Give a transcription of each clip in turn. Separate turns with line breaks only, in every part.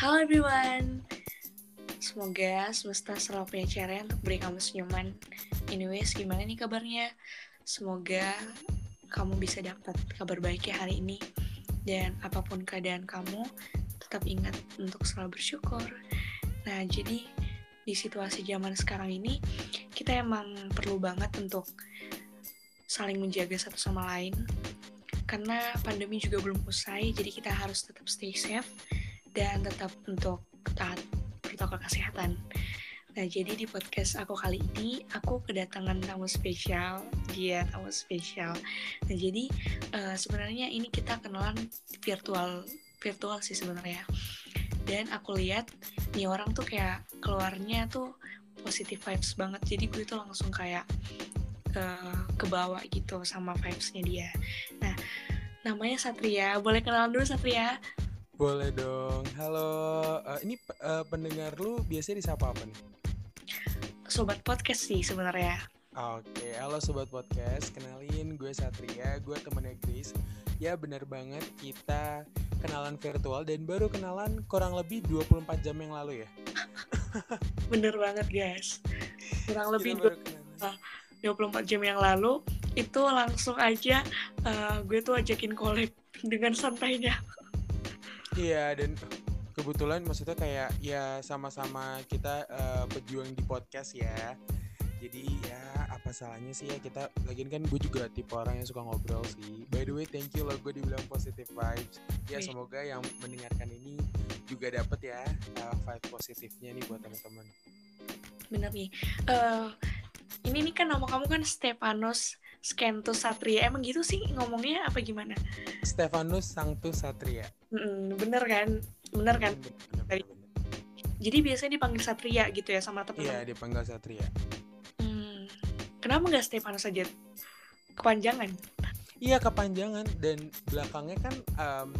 Halo everyone. Semoga semesta selalu punya cara untuk beri kamu senyuman. Anyways, gimana nih kabarnya? Semoga kamu bisa dapat kabar baik ya hari ini. Dan apa pun keadaan kamu, tetap ingat untuk selalu bersyukur. Nah, jadi di situasi zaman sekarang ini Kita emang perlu banget untuk saling menjaga satu sama lain. Karena pandemi juga belum usai, jadi kita harus tetap stay safe dan tetap untuk taat protokol kesehatan. Nah, jadi di podcast aku kali ini, aku kedatangan tamu spesial, dia tamu spesial. Nah, jadi uh, sebenarnya ini kita kenalan virtual, virtual sih sebenarnya. Dan aku lihat nih orang tuh kayak keluarnya tuh positive vibes banget. Jadi gue tuh langsung kayak uh, kebawa gitu sama vibesnya dia. Nah, namanya Satria. Boleh kenalan dulu Satria?
Boleh dong. Halo, uh, ini uh, pendengar lu biasanya disapa apa nih?
Sobat podcast sih sebenarnya.
Oke, halo sobat podcast. Kenalin gue Satria, gue temennya Grace. Ya benar banget kita kenalan virtual dan baru kenalan kurang lebih 24 jam yang lalu ya.
bener banget guys. Kurang lebih 24 jam yang lalu itu langsung aja uh, gue tuh ajakin collab dengan santainya
iya dan kebetulan maksudnya kayak ya sama-sama kita uh, pejuang di podcast ya. Jadi ya apa salahnya sih ya kita lagian kan gue juga tipe orang yang suka ngobrol sih. By the way thank you loh gue dibilang positive vibes. Ya semoga yang mendengarkan ini juga dapet ya uh, vibe positifnya nih buat teman-teman.
Bener nih. Uh, ini nih kan nama kamu kan Stepanos Skentus Satria. Emang gitu sih ngomongnya? Apa gimana?
Stefanus Sanctus Satria.
Mm, bener kan? Bener kan? Bener, bener, bener. jadi biasanya dipanggil Satria gitu ya sama teman
iya dipanggil Satria.
Hmm, kenapa nggak Stefanus saja kepanjangan.
Iya kepanjangan. Dan belakangnya kan um,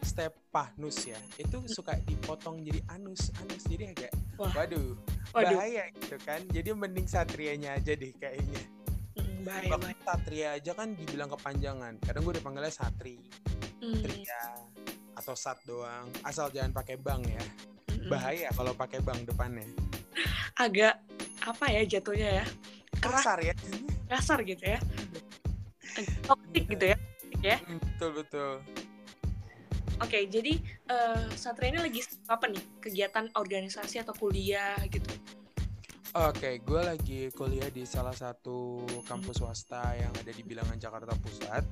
Stepanus ya. Itu suka dipotong jadi anus. Anus jadi agak Wah. waduh Waduh. bahaya gitu kan. Jadi mending satrianya aja deh kayaknya
hmm, bahaya, bahaya.
satria aja kan dibilang kepanjangan. Kadang gue dipanggilnya satri. Hmm. tria atau sat doang. Asal jangan pakai bang ya. Hmm. bahaya kalau pakai bang depannya.
Agak apa ya jatuhnya ya?
Keras, kasar ya
kasar gitu ya. Toxic gitu ya. Ya.
Hmm, betul betul.
Oke, okay, jadi uh, Satria ini lagi apa nih? Kegiatan organisasi atau kuliah gitu?
Oke, okay, gue lagi kuliah di salah satu kampus swasta yang ada di bilangan Jakarta Pusat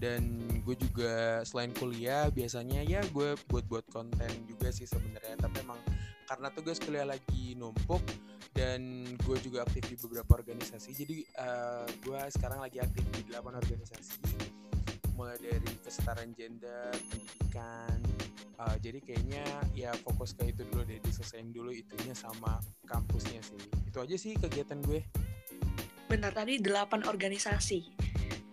dan gue juga selain kuliah biasanya ya gue buat-buat konten juga sih sebenarnya tapi emang karena tugas kuliah lagi numpuk dan gue juga aktif di beberapa organisasi jadi uh, gue sekarang lagi aktif di delapan organisasi mulai dari kesetaraan gender, pendidikan. Uh, jadi kayaknya ya fokus ke itu dulu deh, diselesain dulu itunya sama kampusnya sih. Itu aja sih kegiatan gue.
Benar tadi delapan organisasi.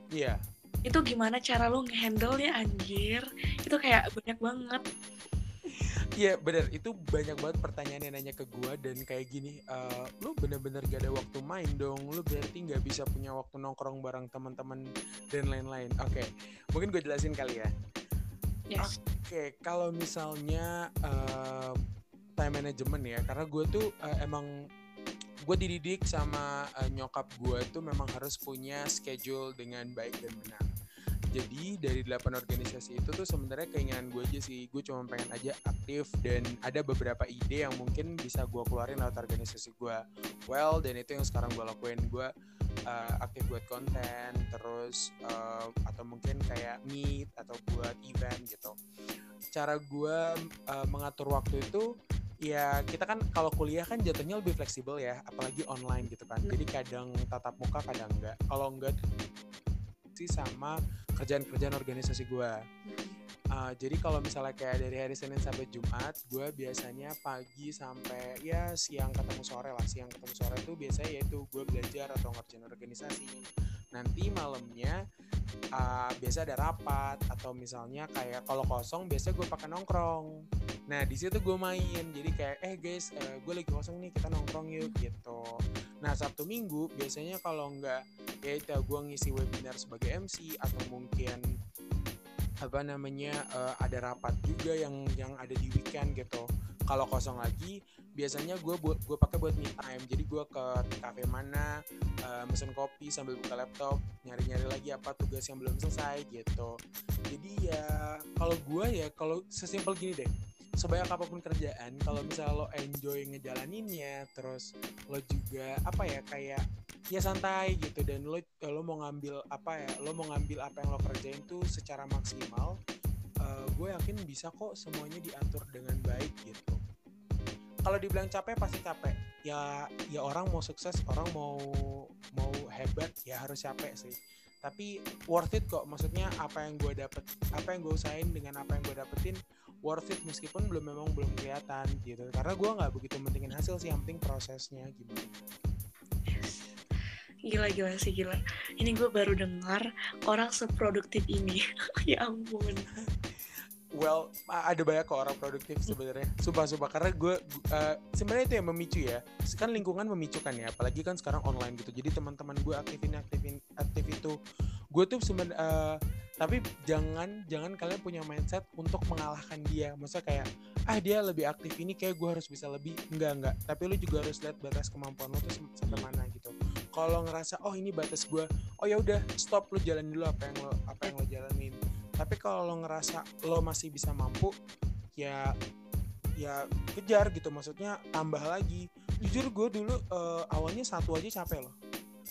Iya.
Itu gimana cara lu ngehandle ya anjir? Itu kayak banyak banget.
Iya bener itu banyak banget pertanyaan yang nanya ke gue dan kayak gini uh, lu bener-bener gak ada waktu main dong lu berarti nggak bisa punya waktu nongkrong bareng teman-teman dan lain-lain oke okay. mungkin gue jelasin kali ya
yes.
oke okay, kalau misalnya uh, time management ya karena gue tuh uh, emang gue dididik sama uh, nyokap gue tuh memang harus punya schedule dengan baik dan benar. Jadi dari delapan organisasi itu tuh sebenarnya keinginan gue aja sih gue cuma pengen aja aktif dan ada beberapa ide yang mungkin bisa gue keluarin lewat organisasi gue. Well dan itu yang sekarang gue lakuin. Gue uh, aktif buat konten terus uh, atau mungkin kayak meet atau buat event gitu. Cara gue uh, mengatur waktu itu ya kita kan kalau kuliah kan jatuhnya lebih fleksibel ya apalagi online gitu kan. Jadi kadang tatap muka kadang enggak. Kalau enggak sih sama kerjaan-kerjaan organisasi gue. Uh, jadi kalau misalnya kayak dari hari Senin sampai Jumat, gue biasanya pagi sampai ya siang ketemu sore lah. Siang ketemu sore itu biasanya yaitu gue belajar atau ngerjain organisasi. Nanti malamnya uh, biasa ada rapat atau misalnya kayak kalau kosong biasa gue pakai nongkrong. Nah di situ gue main. Jadi kayak eh guys, uh, gue lagi kosong nih kita nongkrong yuk gitu. Nah Sabtu Minggu biasanya kalau nggak ya itu gue ngisi webinar sebagai MC atau mungkin apa namanya uh, ada rapat juga yang yang ada di weekend gitu. Kalau kosong lagi biasanya gue buat gue pakai buat me time. Jadi gue ke cafe mana uh, mesen kopi sambil buka laptop nyari-nyari lagi apa tugas yang belum selesai gitu. Jadi ya kalau gue ya kalau sesimpel gini deh. Sebanyak apa pun kerjaan kalau misalnya lo enjoy ngejalaninnya terus lo juga apa ya kayak ya santai gitu. Dan lo lo mau ngambil apa ya lo mau ngambil apa yang lo kerjain tuh secara maksimal uh, gue yakin bisa kok semuanya diatur dengan baik gitu. Kalau dibilang capek pasti capek. Ya ya orang mau sukses orang mau mau hebat ya harus capek sih. Tapi worth it kok. Maksudnya apa yang gue dapet apa yang gue usahain dengan apa yang gue dapetin worth it. Meskipun belum memang belum kelihatan gitu. Karena gue nggak begitu pentingin hasil sih yang penting prosesnya gimana
gila gila sih gila. Ini gue baru dengar orang seproduktif ini. Ya ampun.
Well ada banyak kok orang produktif sebenarnya. Sumpah sumpah. Karena gue uh, sebenarnya itu yang memicu ya. Kan lingkungan memicu kan ya. Apalagi kan sekarang online gitu. Jadi teman-teman gue aktifin aktifin aktif itu. Gue tuh sebenarnya uh, tapi jangan jangan kalian punya mindset untuk mengalahkan dia. Maksudnya kayak ah dia lebih aktif ini kayak gue harus bisa lebih. Enggak enggak. Tapi lu juga harus lihat batas kemampuan lo tuh sampai mana gitu kalau ngerasa oh ini batas gue oh ya udah stop lu jalan dulu apa yang lo apa yang lo jalanin. Tapi kalau lo ngerasa lo masih bisa mampu ya ya kejar gitu maksudnya tambah lagi. Jujur gue dulu uh, awalnya satu aja capek loh.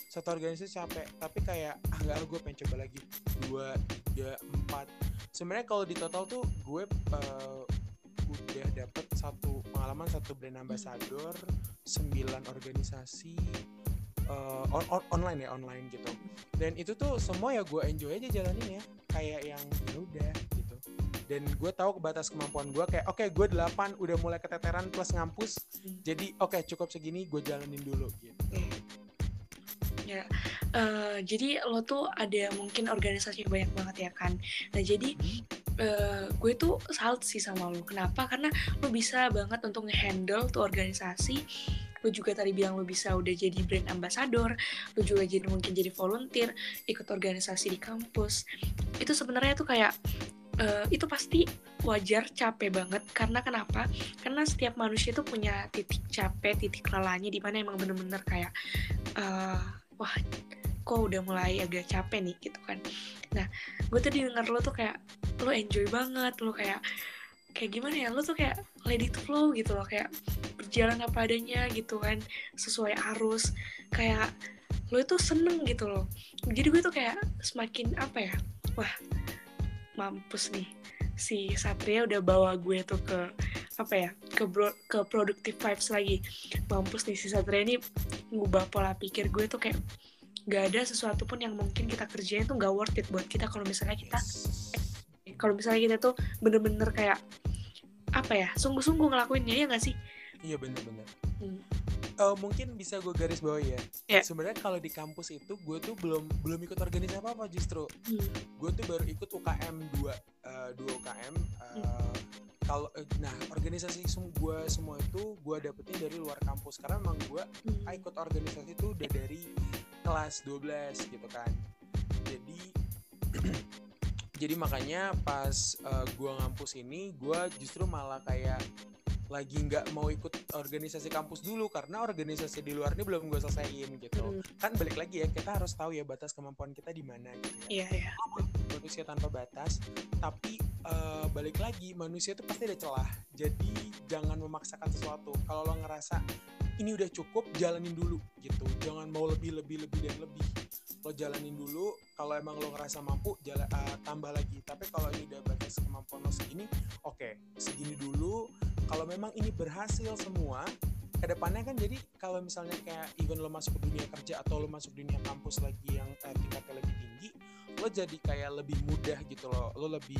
Satu organisasi capek tapi kayak ah nggak gue pengen coba lagi. Dua tiga empat. Sebenarnya kalau di total tuh gue uh, udah dapet satu pengalaman satu brand ambassador sembilan organisasi uh, on, on, online ya online gitu dan itu tuh semua ya gue enjoy aja jalanin ya kayak yang ya udah gitu dan gue tahu batas kemampuan gue kayak oke okay, gue delapan udah mulai keteteran plus ngampus hmm. jadi oke okay, cukup segini gue jalanin dulu gitu hmm
Ya, uh, jadi lo tuh ada mungkin organisasi banyak banget ya kan. Nah jadi uh, gue tuh salut sih sama lo. Kenapa? Karena lo bisa banget untuk ngehandle tuh organisasi. Lo juga tadi bilang lo bisa udah jadi brand ambassador. Lo juga jadi mungkin jadi volunteer, ikut organisasi di kampus. Itu sebenarnya tuh kayak uh, itu pasti wajar capek banget karena kenapa karena setiap manusia tuh punya titik capek titik lelahnya di mana emang bener-bener kayak uh, wah kok udah mulai agak capek nih gitu kan nah gue tuh denger lo tuh kayak lo enjoy banget lo kayak kayak gimana ya lo tuh kayak let it flow gitu loh kayak berjalan apa adanya gitu kan sesuai arus. Kayak lo itu seneng gitu loh. Jadi gue tuh kayak semakin apa ya wah mampus nih. Si Satria udah bawa gue tuh ke apa ya ke bro, ke productive vibes lagi. Mampus nih si Satria ini ngubah pola pikir gue tuh kayak gak ada sesuatu pun yang mungkin kita kerjain tuh gak worth it buat kita. Kalau misalnya kita kalau misalnya kita tuh bener-bener kayak apa ya sungguh-sungguh ngelakuinnya ya gak sih
iya bener-bener hmm. uh, mungkin bisa gue garis bawah ya yeah. sebenarnya kalau di kampus itu gue tuh belum belum ikut organisasi apa apa justru hmm. gue tuh baru ikut UKM dua uh, dua UKM uh, hmm kalau eh, nah organisasi gue semua itu gue dapetin dari luar kampus karena emang gue hmm. ikut organisasi itu udah dari kelas 12 gitu kan jadi jadi makanya pas uh, eh, gue ngampus ini gue justru malah kayak lagi nggak mau ikut organisasi kampus dulu karena organisasi di luar ini belum gue selesaiin gitu. Hmm. kan balik lagi ya kita harus tahu ya batas kemampuan kita di mana gitu
ya. Yeah, yeah.
manusia tanpa batas tapi uh, balik lagi manusia itu pasti ada celah. Jadi jangan memaksakan sesuatu. Kalau lo ngerasa ini udah cukup jalanin dulu gitu. Jangan mau lebih lebih lebih dan lebih lo jalanin dulu. Kalau emang lo ngerasa mampu jala, uh, tambah lagi. Tapi kalau ini udah batas kemampuan lo segini oke okay, segini dulu. Kalau memang ini berhasil semua ke depannya kan jadi kalau misalnya kayak even lo masuk ke dunia kerja atau lo masuk dunia kampus lagi yang eh, tingkatnya lebih tinggi lo jadi kayak lebih mudah gitu loh. Lo lebih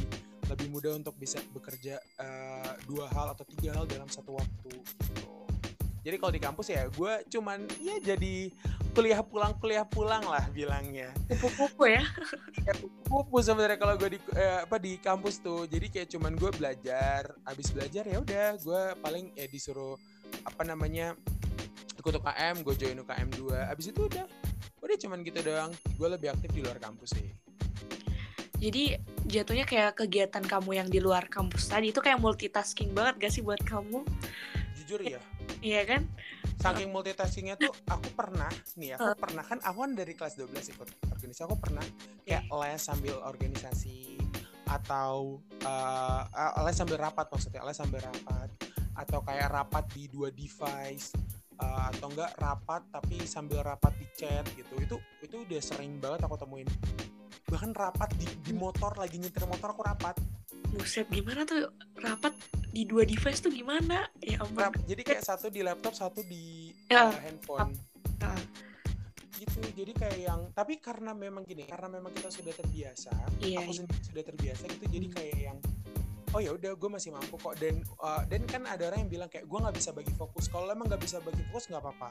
lebih mudah untuk bisa bekerja uh, dua hal atau tiga hal dalam satu waktu gitu jadi kalau di kampus ya gue cuman ya jadi kuliah pulang kuliah pulang lah bilangnya.
Kupu-kupu ya,
ya kupu sebenarnya kalau gue di eh, apa di kampus tuh. Jadi kayak cuman gue belajar abis belajar ya udah gue paling ya disuruh apa namanya ikut UKM gue join UKM 2 abis itu udah udah cuman gitu doang. Gue lebih aktif di luar kampus sih.
Jadi jatuhnya kayak kegiatan kamu yang di luar kampus tadi itu kayak multitasking banget gak sih buat kamu?
Jujur ya
iya kan?
Saking multitaskingnya tuh aku pernah nih aku pernah kan aku kan dari kelas 12 ikut organisasi aku pernah kayak les sambil organisasi atau uh, les sambil rapat maksudnya les sambil rapat atau kayak rapat di dua device uh, atau enggak rapat tapi sambil rapat di chat gitu. Itu itu udah sering banget aku temuin bahkan rapat di, di motor lagi nyetir motor aku rapat.
Buset gimana tuh? Rapat di dua device tuh gimana? Ya ampun.
Jadi kayak satu di laptop satu di ya, uh, handphone. Uh. gitu jadi kayak yang tapi karena memang gini karena memang kita sudah terbiasa iya, aku iya. sendiri sudah terbiasa gitu jadi hmm. kayak yang oh ya udah gue masih mampu kok. Dan uh, dan kan ada orang yang bilang kayak gue nggak bisa bagi fokus. Kalau emang nggak bisa bagi fokus nggak apa-apa.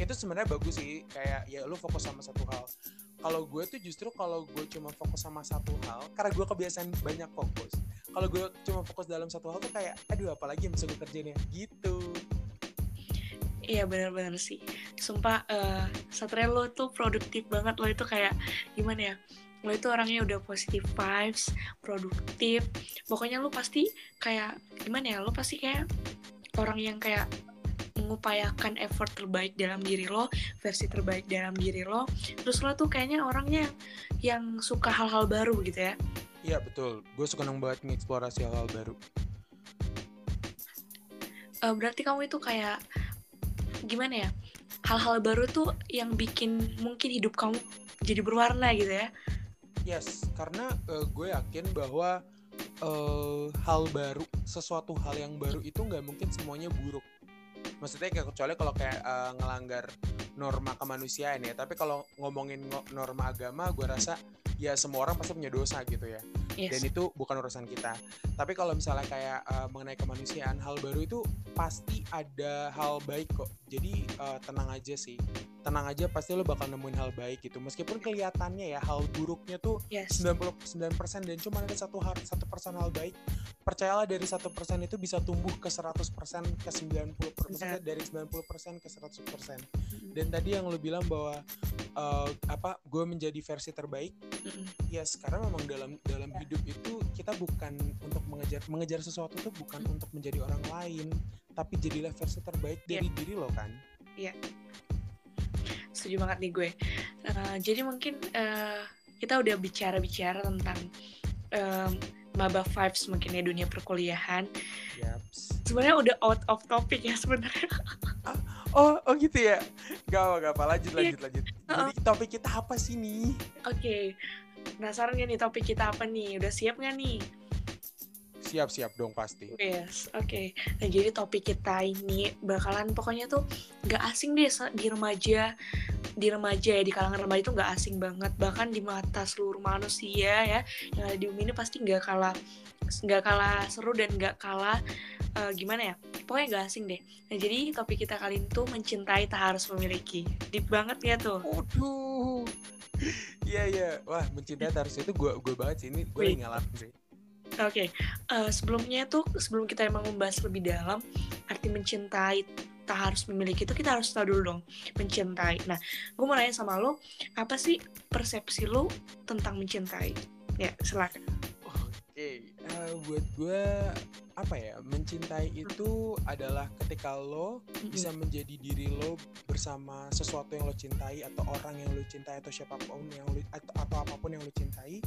Itu sebenarnya bagus sih kayak ya lu fokus sama satu hal kalau gue tuh justru kalau gue cuma fokus sama satu hal karena gue kebiasaan banyak fokus kalau gue cuma fokus dalam satu hal tuh kayak aduh apalagi yang bisa gue kerjain ya gitu
Iya benar-benar sih. Sumpah uh, Satria lo tuh produktif banget lo itu kayak gimana ya? lo itu orangnya udah positif vibes produktif pokoknya lo pasti kayak gimana ya lo pasti kayak orang yang kayak mengupayakan effort terbaik dalam diri lo versi terbaik dalam diri lo terus lo tuh kayaknya orangnya yang suka hal-hal baru gitu ya?
Iya betul. Gue suka nang banget mengeksplorasi hal-hal baru.
Uh, berarti kamu itu kayak gimana ya? Hal-hal baru tuh yang bikin mungkin hidup kamu jadi berwarna gitu ya?
Yes, karena uh, gue yakin bahwa uh, hal baru, sesuatu hal yang baru itu nggak mungkin semuanya buruk. Maksudnya kayak kecuali kalau kayak uh, ngelanggar norma kemanusiaan ya. Tapi kalau ngomongin norma agama, gue rasa ya semua orang pasti punya dosa gitu ya. Yes. Dan itu bukan urusan kita. Tapi kalau misalnya kayak uh, mengenai kemanusiaan, hal baru itu pasti ada hal baik kok. Jadi uh, tenang aja sih tenang aja pasti lo bakal nemuin hal baik gitu meskipun kelihatannya ya hal buruknya tuh yes. 99% dan cuma ada satu hal satu persen hal baik percayalah dari satu persen itu bisa tumbuh ke 100% ke 90% persen dari 90% ke 100% mm-hmm. dan tadi yang lo bilang bahwa uh, apa gue menjadi versi terbaik. Ya sekarang memang dalam dalam yeah. hidup itu kita bukan untuk mengejar mengejar sesuatu tuh bukan untuk menjadi orang lain tapi jadilah versi terbaik dari yeah. diri lo kan?
Iya. Yeah setuju banget nih gue. Uh, jadi mungkin uh, kita udah bicara-bicara tentang um, maba vibes mungkin ya dunia perkuliahan. Sebenarnya udah out of topic ya sebenarnya.
Oh oh gitu ya? Gak apa gak apa. Lanjut lanjut yeah. lanjut jadi topik kita apa sih nih?
Oke. okay. Penasaran gak nih topik kita apa nih udah siap gak nih
Siap-siap dong pasti.
Yes, oke. Okay. Nah, jadi topik kita ini bakalan pokoknya tuh gak asing deh di remaja, di remaja ya di kalangan remaja itu gak asing banget. Bahkan di mata seluruh manusia ya yang ada di bumi ini pasti gak kalah nggak kalah seru dan gak kalah uh, gimana ya pokoknya gak asing deh nah jadi topik kita kali ini tuh mencintai tak harus memiliki deep banget ya tuh
Waduh Iya iya, wah mencintai harus itu gue gue banget sih ini gue ngalamin sih.
Oke, okay. uh, eh, sebelumnya tuh sebelum kita emang membahas lebih dalam arti mencintai tak harus memiliki itu kita harus tahu dulu dong mencintai. Nah, gue mau nanya sama lo, apa sih persepsi lo tentang mencintai? Ya, silakan.
Oke, okay. uh, eh, buat gue apa ya mencintai itu adalah ketika lo mm-hmm. bisa menjadi diri lo bersama sesuatu yang lo cintai atau orang yang lo cintai atau siapa pun yang lo atau, atau apa pun yang lo cintai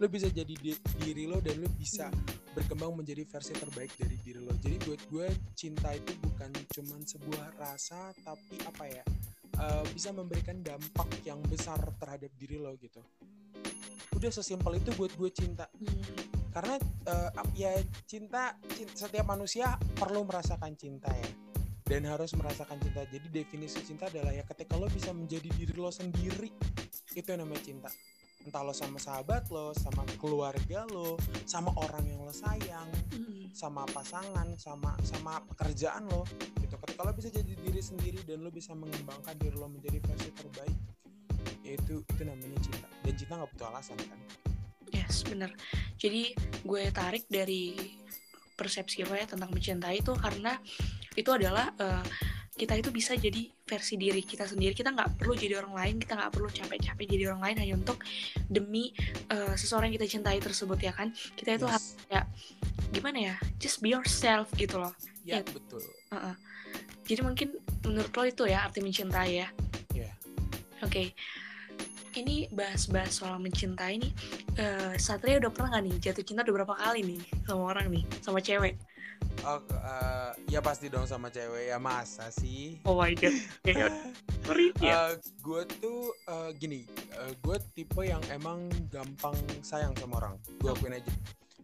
lo bisa jadi di, diri lo dan lo bisa mm-hmm. berkembang menjadi versi terbaik dari diri lo. Jadi buat gue cinta itu bukan cuma sebuah rasa tapi apa ya uh, bisa memberikan dampak yang besar terhadap diri lo gitu. Udah sesimpel itu buat gue cinta karena uh, ya cinta, cinta setiap manusia perlu merasakan cinta ya. Dan harus merasakan cinta. Jadi definisi cinta adalah ya ketika lo bisa menjadi diri lo sendiri itu yang namanya cinta. Entah lo sama sahabat lo sama keluarga lo sama orang yang lo sayang mm. sama pasangan sama sama pekerjaan lo gitu. Ketika lo bisa jadi diri sendiri dan lo bisa mengembangkan diri lo menjadi versi terbaik itu itu namanya cinta. Dan cinta nggak butuh alasan kan
Yes, bener. Jadi gue tarik dari persepsi lo ya tentang mencintai itu karena itu adalah uh, kita itu bisa jadi versi diri kita sendiri kita nggak perlu jadi orang lain kita nggak perlu capek-capek jadi orang lain hanya untuk demi uh, seseorang yang kita cintai tersebut ya kan kita itu yes. harus ya gimana ya just be yourself gitu loh
ya, ya. betul uh -uh.
jadi mungkin menurut lo itu ya arti mencintai ya
yeah.
oke okay. Ini bahas-bahas soal mencintai nih uh, Satria udah pernah gak nih jatuh cinta udah berapa kali nih sama orang nih sama cewek
Oh, uh, ya pasti dong sama cewek ya masa sih?
Oh my god. uh,
ya. gue tuh uh, gini, uh, gue tipe yang emang gampang sayang sama orang. Gue akuin aja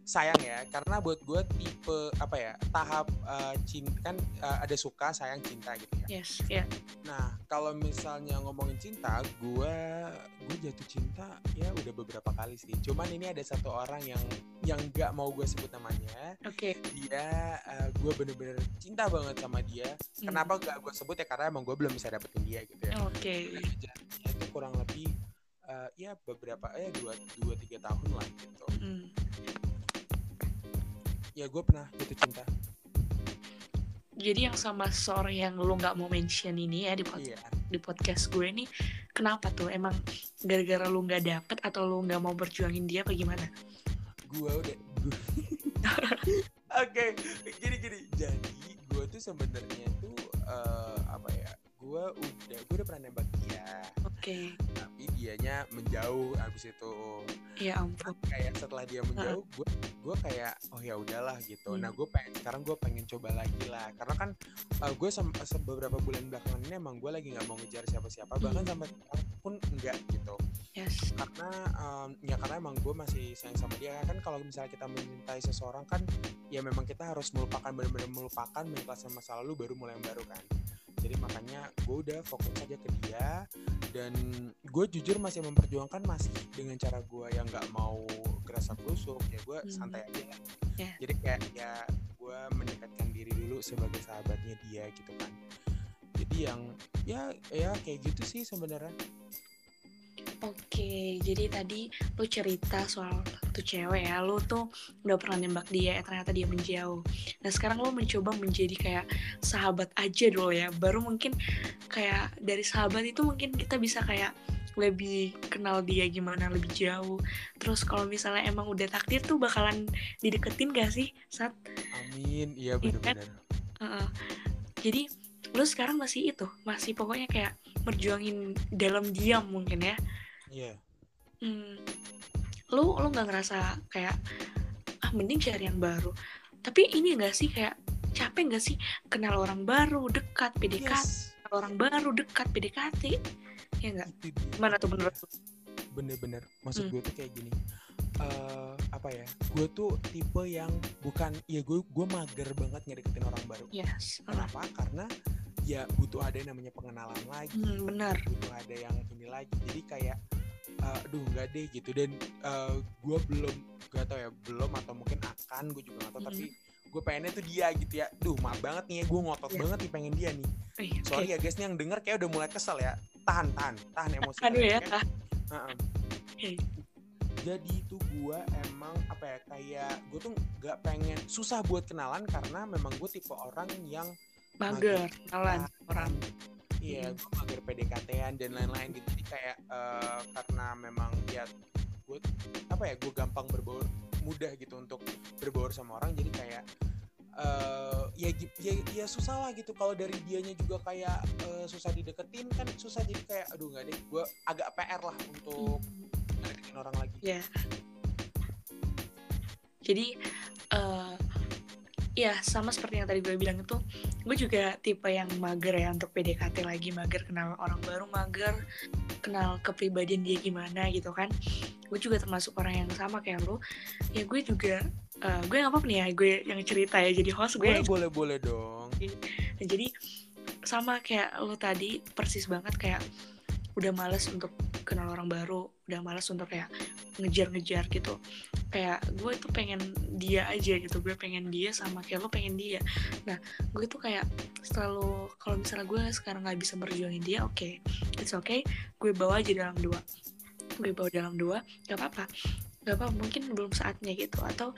sayang ya karena buat gue tipe apa ya tahap uh, cinta kan uh, ada suka sayang cinta gitu ya
yes yeah.
nah kalau misalnya ngomongin cinta gue gue jatuh cinta ya udah beberapa kali sih cuman ini ada satu orang yang yang nggak mau gue sebut namanya
oke okay.
dia uh, gue bener-bener cinta banget sama dia hmm. kenapa gak gue sebut ya karena emang gue belum bisa dapetin dia gitu ya
oke okay.
itu kurang lebih uh, ya beberapa ya dua dua tiga tahun lah gitu mm ya gue pernah jatuh cinta.
Jadi yang sama seorang yang lu nggak mau mention ini ya di podcast, yeah. di podcast gue ini kenapa tuh? Emang gara-gara lu nggak dapet atau lu nggak mau berjuangin dia apa gimana?
Gue udah oke okay. gini gini. Jadi gue tuh sebenarnya tuh uh, apa ya? Gue udah gue udah pernah nembak dia
okay
tapi dianya menjauh abis itu.
Ya ampun.
Kayak setelah dia menjauh gue gue kayak oh ya udahlah gitu. Hmm. nah gue pengen sekarang gue pengen coba lagi lah. Karena kan uh, gue se beberapa bulan belakangan ini emang gue lagi nggak mau ngejar siapa-siapa. Hmm. bahkan sampai pun enggak gitu.
Yes.
karena um, ya karena emang gue masih sayang sama dia. Kan kalau misalnya kita mencintai seseorang kan ya memang kita harus melupakan benar-benar melupakan mengikhlaskan masa lalu baru mulai yang baru kan jadi makanya gue udah fokus aja ke dia dan gue jujur masih memperjuangkan masih dengan cara gue yang nggak mau kerasa kerusuk ya gue hmm. santai aja
yeah.
jadi kayak ya gue mendekatkan diri dulu sebagai sahabatnya dia gitu kan jadi yang ya ya kayak gitu sih sebenarnya
Oke, jadi tadi lu cerita soal tuh cewek ya, lu tuh udah pernah nembak dia, ya ternyata dia menjauh. Nah sekarang lu mencoba menjadi kayak sahabat aja dulu ya, baru mungkin kayak dari sahabat itu mungkin kita bisa kayak lebih kenal dia gimana lebih jauh. Terus kalau misalnya emang udah takdir tuh bakalan dideketin gak sih, saat?
Amin, iya, iya kan? benar-benar.
Uh, jadi lu sekarang masih itu, masih pokoknya kayak merjuangin dalam diam mungkin ya
Iya. Yeah.
Hmm, lu lu nggak ngerasa kayak ah mending cari yang baru. Tapi ini enggak sih kayak capek nggak sih? Kenal orang baru dekat PDKT yes. orang baru dekat PDKT ya enggak mana tuh menurut lu?
Bener-bener. Maksud hmm. gue tuh kayak gini. Uh, apa ya? Gue tuh tipe yang bukan ya gue gue mager banget ngedeketin orang baru.
Yes.
kenapa? Karena ya butuh ada yang namanya pengenalan lagi.
Hmm, benar
butuh ada yang ini lagi. Jadi kayak uh, aduh nggak deh gitu dan uh, eh, gue belum gak tau ya belum atau mungkin akan gue juga gak tau mm-hmm. tapi gue pengennya tuh dia gitu ya duh maaf banget nih ya gue ngotot yeah. banget nih pengen dia nih okay. sorry ya guys nih yang denger kayak udah mulai kesel ya tahan tahan tahan emosi
aduh ya,
ya. Uh -uh. Okay. jadi itu gue emang apa ya kayak gue tuh nggak pengen susah buat kenalan karena memang gue tipe orang yang
mager kenalan orang
Iya, gue mager PDKT-an dan lain-lain gitu. Jadi kayak uh, apa ya gue gampang berbaur mudah gitu untuk berbaur sama orang jadi kayak uh, ya, ya ya susah lah gitu kalau dari dianya juga kayak uh, susah dideketin kan susah jadi kayak aduh nggak deh gue agak PR lah untuk deketin orang lagi.
Iya. Yeah. Jadi uh, ya sama seperti yang tadi gue bilang itu gue juga tipe yang mager ya untuk PDKT lagi mager kenal orang baru mager kenal kepribadian dia gimana gitu kan gue juga termasuk orang yang sama kayak lo ya gue juga uh, gue nggak apa-apa nih ya gue yang cerita ya jadi host gue
boleh boleh boleh dong.
Nah, jadi sama kayak lo tadi persis banget kayak udah males untuk kenal orang baru udah males untuk kayak ngejar-ngejar gitu. Kayak gue tuh pengen dia aja gitu gue pengen dia sama kayak lo pengen dia. Nah gue tuh kayak selalu kalau misalnya gue sekarang nggak bisa berjuangin dia oke okay, it's okay gue bawa aja dalam dua gue bawa dalam dua gak apa-apa. Gak apa mungkin belum saatnya gitu. Atau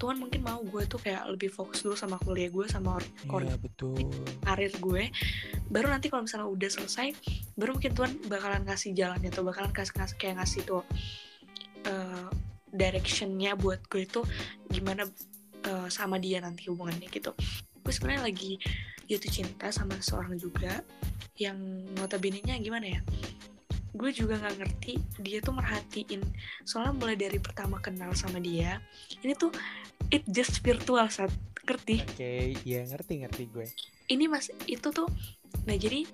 Tuhan mungkin mau gue tuh kayak lebih fokus dulu sama kuliah gue sama
Iya betul.
karir gue. Baru nanti kalau misalnya udah selesai baru mungkin Tuhan bakalan kasih jalannya tuh bakalan kasih, kasih kayak ngasih tuh uh, directionnya buat gue itu gimana uh, sama dia nanti hubungannya gitu. Gue sebenarnya lagi jatuh cinta sama seorang juga yang notabene-nya gimana ya gue juga nggak ngerti dia tuh merhatiin. Soalnya mulai dari pertama kenal sama dia ini tuh it just virtual saat ngerti?
Oke okay, iya ngerti ngerti gue.
Ini mas itu tuh nah jadi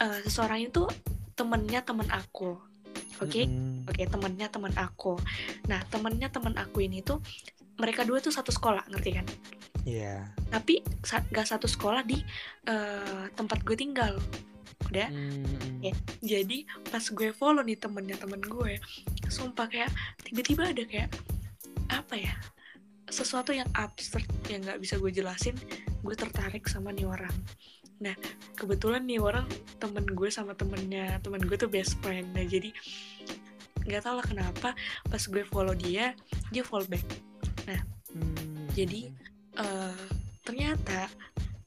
uh, seseorang itu temennya temen aku oke? Okay? mm oke okay, temennya temen aku. Nah temennya temen aku ini tuh mereka dua tuh satu sekolah ngerti kan?
Iya. Yeah.
Tapi gak satu sekolah di uh, tempat gue tinggal udah
hmm.
ya jadi pas gue follow nih temennya temen gue sumpah kayak tiba-tiba ada kayak apa ya sesuatu yang absurd yang nggak bisa gue jelasin gue tertarik sama nih orang nah kebetulan nih orang temen gue sama temennya temen gue tuh best friend nah jadi nggak tau lah kenapa pas gue follow dia dia follow back nah
hmm.
jadi uh, ternyata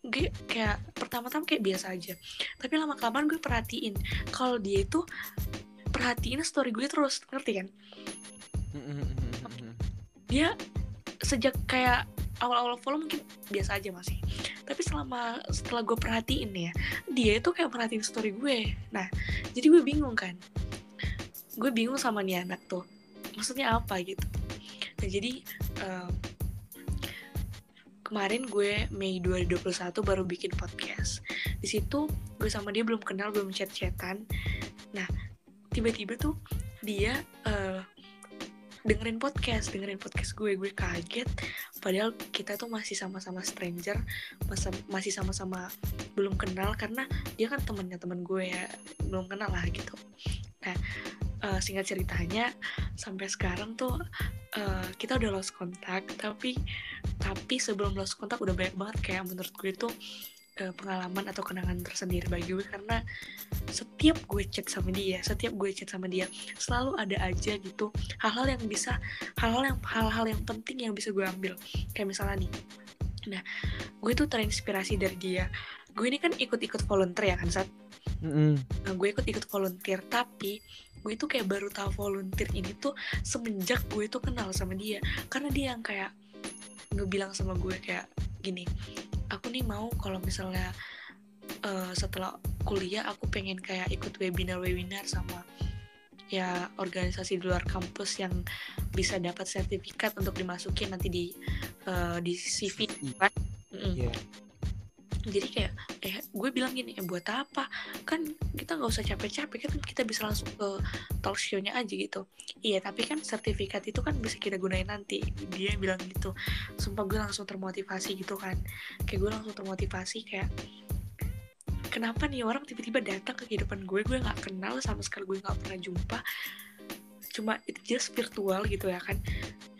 gue kayak pertama-tama kayak biasa aja. Tapi lama kelamaan gue perhatiin kalau dia itu perhatiin story gue terus ngerti kan? Dia sejak kayak awal-awal follow mungkin biasa aja masih. Tapi selama setelah gue perhatiin ya dia itu kayak perhatiin story gue. Nah jadi gue bingung kan? Gue bingung sama nih anak tuh. Maksudnya apa gitu? Nah jadi uh, kemarin gue Mei 2021 baru bikin podcast. Di situ gue sama dia belum kenal, belum chat-chatan. Nah, tiba-tiba tuh dia uh, dengerin podcast, dengerin podcast gue, gue kaget. Padahal kita tuh masih sama-sama stranger, masih sama-sama belum kenal karena dia kan temennya temen gue ya, belum kenal lah gitu. Nah, uh, singkat ceritanya sampai sekarang tuh uh, kita udah lost kontak tapi tapi sebelum lost kontak udah banyak banget kayak menurut gue tuh uh, pengalaman atau kenangan tersendiri bagi gue karena setiap gue chat sama dia setiap gue chat sama dia selalu ada aja gitu hal-hal yang bisa hal-hal yang hal-hal yang penting yang bisa gue ambil. Kayak misalnya nih nah gue tuh terinspirasi dari dia. Gue ini kan ikut-ikut volunteer ya kan saat
mm -hmm.
nah, gue ikut-ikut volunteer tapi gue itu kayak baru tahu volunteer ini tuh semenjak gue itu kenal sama dia. Karena dia yang kayak ngebilang sama gue kayak gini aku nih mau kalau misalnya uh, setelah kuliah aku pengen kayak ikut webinar-webinar sama ya organisasi di luar kampus yang bisa dapat sertifikat untuk dimasukin nanti di uh, di CV kan? Mm -mm.
Yeah
jadi kayak eh gue bilang gini eh buat apa? Kan kita nggak usah capek-capek kan kita bisa langsung ke talk show-nya aja gitu. Iya tapi kan sertifikat itu kan bisa kita gunain nanti. Dia bilang gitu. Sumpah gue langsung termotivasi gitu kan. Kayak gue langsung termotivasi kayak kenapa nih orang tiba-tiba datang ke kehidupan gue gue nggak kenal sama sekali gue nggak pernah jumpa. Cuma itu just virtual gitu ya kan.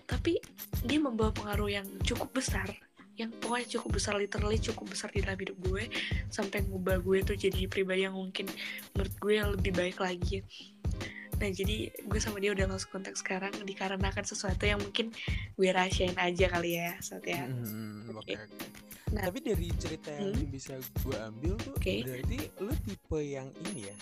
Tapi dia membawa pengaruh yang cukup besar yang pokoknya cukup besar literally cukup besar di dalam hidup gue sampai ngubah gue tuh jadi pribadi yang mungkin menurut gue lebih baik lagi nah jadi gue sama dia udah langsung kontak sekarang dikarenakan sesuatu yang mungkin gue rahasiain aja kali ya saat ya
hmm, okay. Okay, Nah, tapi dari cerita yang hmm? bisa gue ambil tuh okay. berarti lu tipe yang ini ya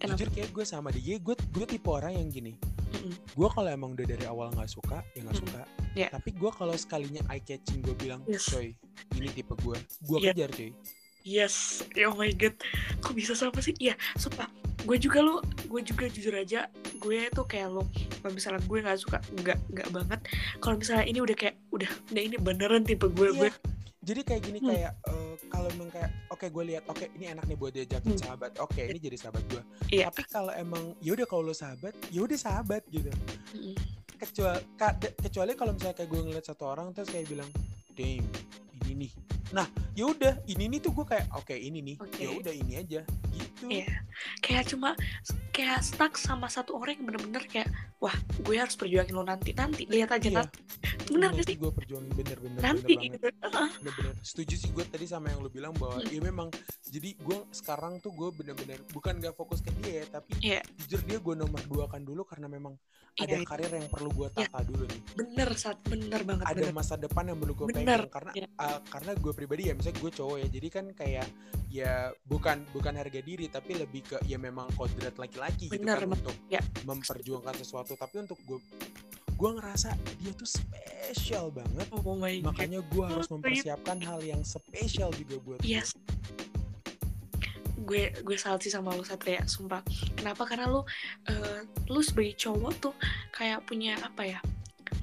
Kenapa? jujur kayak gue sama dia gue gue tipe orang yang gini mm gue kalau emang udah dari awal nggak suka ya nggak mm. suka yeah. tapi gue kalau sekalinya eye catching gue bilang yes. coy ini tipe gue gue yeah. kejar coy
yes oh my god kok bisa sama sih iya sumpah gue juga lo gue juga jujur aja gue tuh kayak lo kalau misalnya gue nggak suka nggak nggak banget kalau misalnya ini udah kayak udah udah ini beneran tipe gue yeah. gue
jadi kayak gini hmm. kayak uh, kalau emang kayak oke okay, gue lihat oke okay, ini enak nih buat diajakin hmm. sahabat oke okay, ini jadi sahabat gue
iya.
tapi kalau emang yaudah kalau lo sahabat yaudah sahabat gitu
hmm.
Kecuali kecuali kalau misalnya kayak gue ngeliat satu orang terus kayak bilang damn ini nih nah yaudah ini nih tuh gue kayak oke okay, ini nih okay. ya udah ini aja gitu.
Iya. Kayak cuma kayak stuck sama satu orang yang bener-bener kayak wah gue harus perjuangin lo nanti nanti lihat aja iya. nanti. Bener
Iya
gak sih
gue perjuangin bener bener
nanti
bener
gitu.
Bener-bener. Setuju sih gue tadi sama yang lu bilang bahwa
Hmm.
ya memang jadi gue sekarang tuh gue bener-bener bukan gak fokus ke dia ya tapi
Iya.
jujur dia gue nomor dua kan dulu karena memang ada
Iya,
karir yang perlu gue
Iya.
tata dulu nih.
Bener saat bener banget
ada
bener.
masa depan yang perlu gue pegang karena
iya.
uh, karena gue pribadi ya misalnya gue cowok ya jadi kan kayak ya bukan bukan harga diri tapi lebih ke ya memang kodrat laki-laki gitu kan
bener.
untuk
Ya.
memperjuangkan sesuatu tapi untuk gue gue ngerasa dia tuh spesial banget
oh my god
makanya gue harus
Oh,
mempersiapkan hal yang spesial juga buat dia.
Yes. Gue gue salut sih sama lu Satria, sumpah. Kenapa? Karena lu eh, lu sebagai cowok tuh kayak punya apa ya?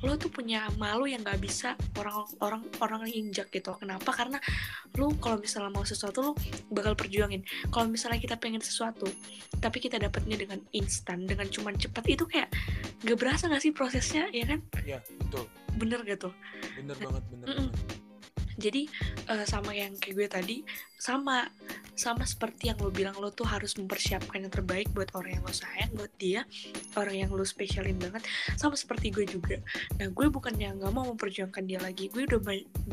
Lu tuh punya malu yang nggak bisa orang orang orang injak gitu. Kenapa? Karena lu kalau misalnya mau sesuatu lu bakal perjuangin. Kalau misalnya kita pengen sesuatu, tapi kita dapatnya dengan instan, dengan cuman cepat itu kayak gak berasa gak sih prosesnya, ya kan?
ya betul
Bener gitu.
bener banget bener
Mm-mm.
banget
jadi eh, sama yang kayak gue tadi sama sama seperti yang lo bilang lo tuh harus mempersiapkan yang terbaik buat orang yang lo sayang buat dia orang yang lo spesialin banget sama seperti gue juga. Nah gue bukannya nggak mau memperjuangkan dia lagi. Gue udah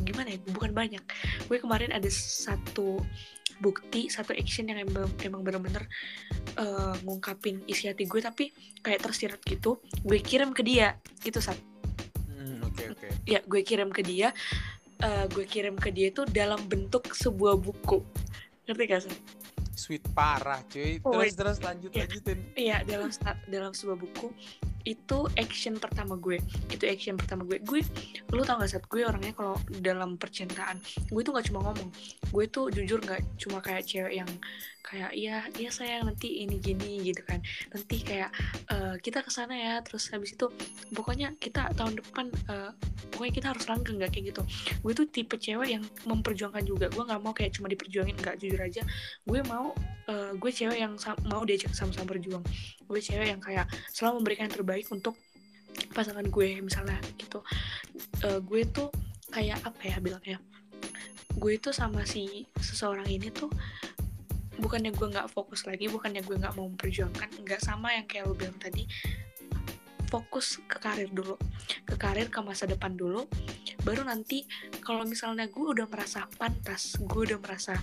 gimana ya bukan banyak. Gue kemarin ada satu bukti satu action yang emang, emang bener-bener eh, ngungkapin isi hati gue tapi kayak tersirat gitu gue kirim ke dia gitu saat
Hmm, oke oke.
Ya gue kirim ke dia eh, gue kirim ke dia itu dalam bentuk sebuah buku. Ngerti gak sih?
Sweet parah cuy.
Oh,
terus terus lanjut
iya.
lanjutin.
Iya dalam dalam sebuah buku. Itu action pertama gue. Itu action pertama gue. Gue lu tau gak saat gue orangnya kalau dalam percintaan gue tuh gak cuma ngomong. Gue tuh jujur gak cuma kayak cewek yang kayak iya iya sayang nanti ini gini gitu kan. Nanti kayak eh, kita ke sana ya terus habis itu pokoknya kita tahun depan eh, pokoknya kita harus langgeng gak kayak gitu. Gue tuh tipe cewek yang memperjuangkan juga. Gue nggak mau kayak cuma diperjuangin nggak jujur aja. Gue mau eh, gue cewek yang mau diajak sama-sama berjuang. Gue cewek yang kayak selalu memberikan yang terbaik untuk pasangan gue misalnya gitu. Eh, gue tuh kayak apa ya bilangnya? Gue itu sama si seseorang ini tuh bukannya gue nggak fokus lagi bukannya gue nggak mau memperjuangkan nggak sama yang kayak lo bilang tadi. Fokus ke karir dulu ke karir ke masa depan dulu. Baru nanti kalau misalnya gue udah merasa pantas gue udah merasa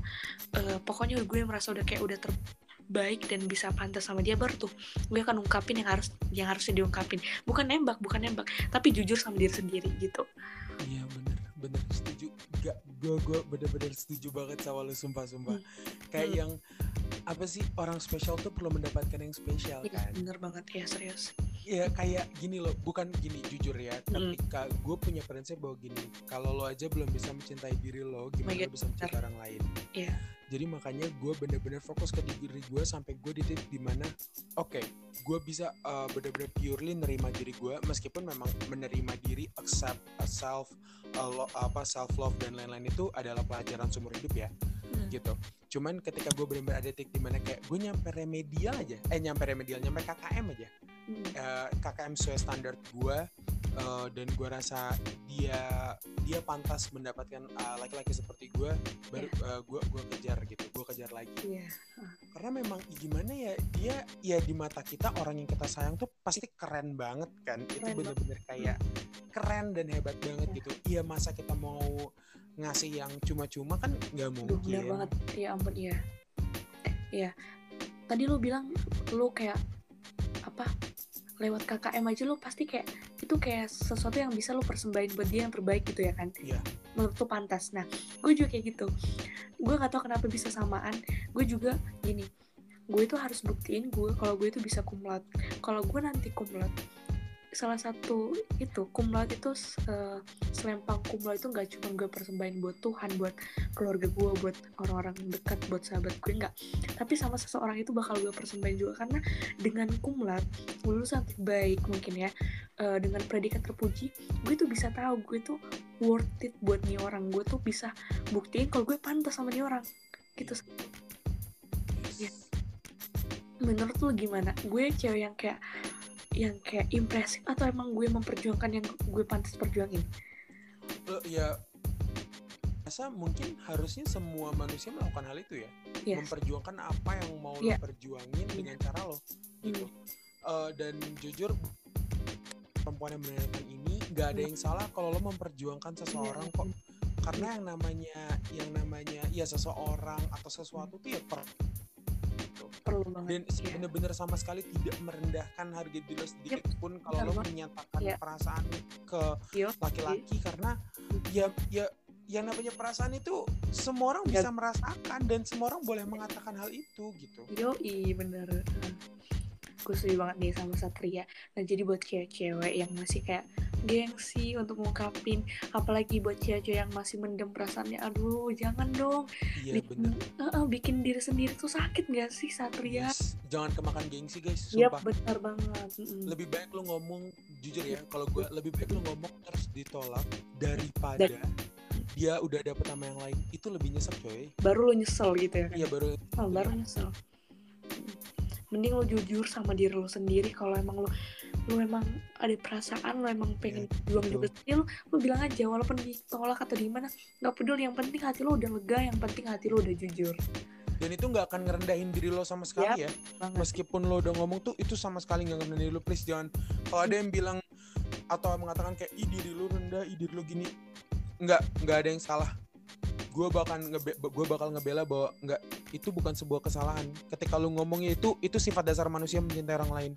eh, pokoknya gue merasa udah kayak udah terbaik dan bisa pantas sama dia baru tuh gue akan ungkapin yang harus yang harusnya diungkapin. Bukan nembak bukan nembak tapi jujur sama diri sendiri gitu.
Iya bener bener gak gue gue bener-bener setuju banget sama lu sumpah sumpah kayak
Hmm.
yang apa sih orang spesial tuh perlu mendapatkan yang spesial
Iya,
kan
bener banget ya serius
Iya kayak gini loh, bukan gini jujur ya.
Mm.
Ketika gue punya prinsip bahwa gini, kalau lo aja belum bisa mencintai diri lo, gimana
God,
lo bisa mencintai orang lain?
Iya.
Jadi makanya gue bener-bener fokus ke diri gue sampai gue di titik di mana, oke, gue bisa uh, bener-bener purely nerima diri gue, meskipun memang menerima diri, accept uh, self, uh, lo- apa self love dan lain-lain itu adalah pelajaran seumur hidup ya
Hmm.
gitu. Cuman ketika gue bener-bener ada titik di mana kayak gue nyampe remedial aja, eh nyampe remedial, nyampe KKM aja,
Hmm.
eh, KKM sesuai standar gue eh, dan gue rasa dia dia pantas mendapatkan eh, laki-laki seperti gue baru eh, gue gue kejar gitu gue kejar lagi
Iya.
karena memang gimana ya dia ya di mata kita orang yang kita sayang tuh pasti keren banget kan itu
Keren
bener-bener kayak keren dan hebat banget
Iya.
gitu iya masa kita mau ngasih yang cuma-cuma kan nggak
bener
mungkin
banget. Ya ampun, iya. Iya. Tadi lu bilang lu kayak apa? Lewat KKM aja lu pasti kayak itu kayak sesuatu yang bisa lu persembahin buat dia yang terbaik gitu ya kan?
Iya.
Menurut lu pantas. Nah, gue juga kayak gitu. Gue gak tahu kenapa bisa samaan. Gue juga gini. Gue itu harus buktiin gue kalau gue itu bisa kumlat. Kalau gue nanti kumlat, salah satu itu kumlat itu eh, selempang kumlat itu nggak cuma gue persembahin buat Tuhan, buat keluarga gue, buat orang-orang dekat, buat sahabat gue nggak. Tapi sama seseorang itu bakal gue persembahin juga karena dengan kumlat lulusan terbaik mungkin ya, eh, dengan predikat terpuji, gue tuh bisa tahu gue tuh worth it buat nih orang. Gue tuh bisa buktiin kalau gue pantas sama nih orang. Gitu. Iya. Menurut lu gimana? Gue cewek yang kayak yang kayak impresif atau emang gue memperjuangkan yang gue pantas perjuangin?
lo ya rasa mungkin harusnya semua manusia melakukan hal itu ya
Yes.
memperjuangkan apa yang mau
Iya.
lo perjuangin
Iya.
dengan cara lo gitu Eh, dan jujur perempuan yang menanyakan ini nggak ada yang salah kalau lo memperjuangkan seseorang kok karena yang namanya yang namanya ya seseorang atau sesuatu tuh ya per
perlu banget
dan
ya.
bener-bener sama sekali tidak merendahkan harga diri lo sedikit pun kalau
benar
lo
banget.
menyatakan
Iya.
perasaan ke laki-laki karena ya ya yang namanya perasaan itu semua orang
Ya.
bisa merasakan dan semua orang boleh mengatakan hal itu gitu
yo i bener gue setuju banget nih sama Satria nah jadi buat cewek-cewek yang masih kayak gengsi untuk ngungkapin apalagi buat cewek-cewek yang masih mendem perasaannya aduh jangan dong
iya
bikin,
bener
Heeh, bikin diri sendiri tuh sakit gak sih Satria
Yes. jangan kemakan gengsi guys sumpah
benar banget. Mm-mm.
lebih baik lu ngomong jujur ya kalau gue lebih baik lu ngomong terus ditolak daripada dia udah dapet sama yang lain itu lebih nyesek coy
Baru lo nyesel gitu ya kan?
iya baru
Oh, baru nyesel. Mending lo jujur sama diri lo sendiri kalau emang lo lo emang ada perasaan lo emang pengen juang juga
betul.
sendiri lo, lo bilang aja walaupun ditolak atau di mana nggak peduli yang penting hati lo udah lega yang penting hati lo udah jujur.
Dan itu nggak akan ngerendahin diri lo sama sekali ya.
banget.
Meskipun lo udah ngomong tuh itu sama sekali nggak ngerendahin diri lo. Please jangan. Kalau ada yang bilang atau mengatakan kayak ih diri lo rendah ih diri lo gini nggak nggak ada yang salah. Gue bakal ngebe gue bakal ngebela bahwa nggak itu bukan sebuah kesalahan. Ketika lo ngomongnya itu itu sifat dasar manusia mencintai orang lain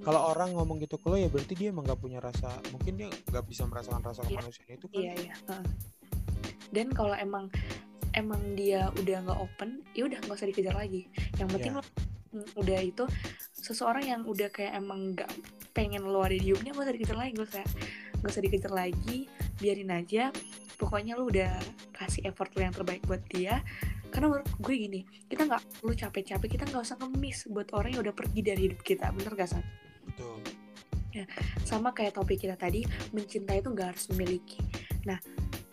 kalau orang ngomong gitu ke lo ya berarti dia emang nggak punya rasa mungkin dia nggak bisa merasakan rasa
Iya.
kemanusiaan itu kan
iya iya heeh. dan kalau emang emang dia udah nggak open ya udah nggak usah dikejar lagi yang penting
Iya.
lo mm, udah itu seseorang yang udah kayak emang nggak pengen lo ada di hidupnya nggak usah dikejar lagi nggak usah nggak usah dikejar lagi biarin aja pokoknya lo udah kasih effort lo yang terbaik buat dia karena menurut gue gini kita nggak perlu capek-capek kita nggak usah ngemis buat orang yang udah pergi dari hidup kita bener gak Sat?
Betul.
Sama kayak topik kita tadi mencintai itu nggak harus memiliki. Nah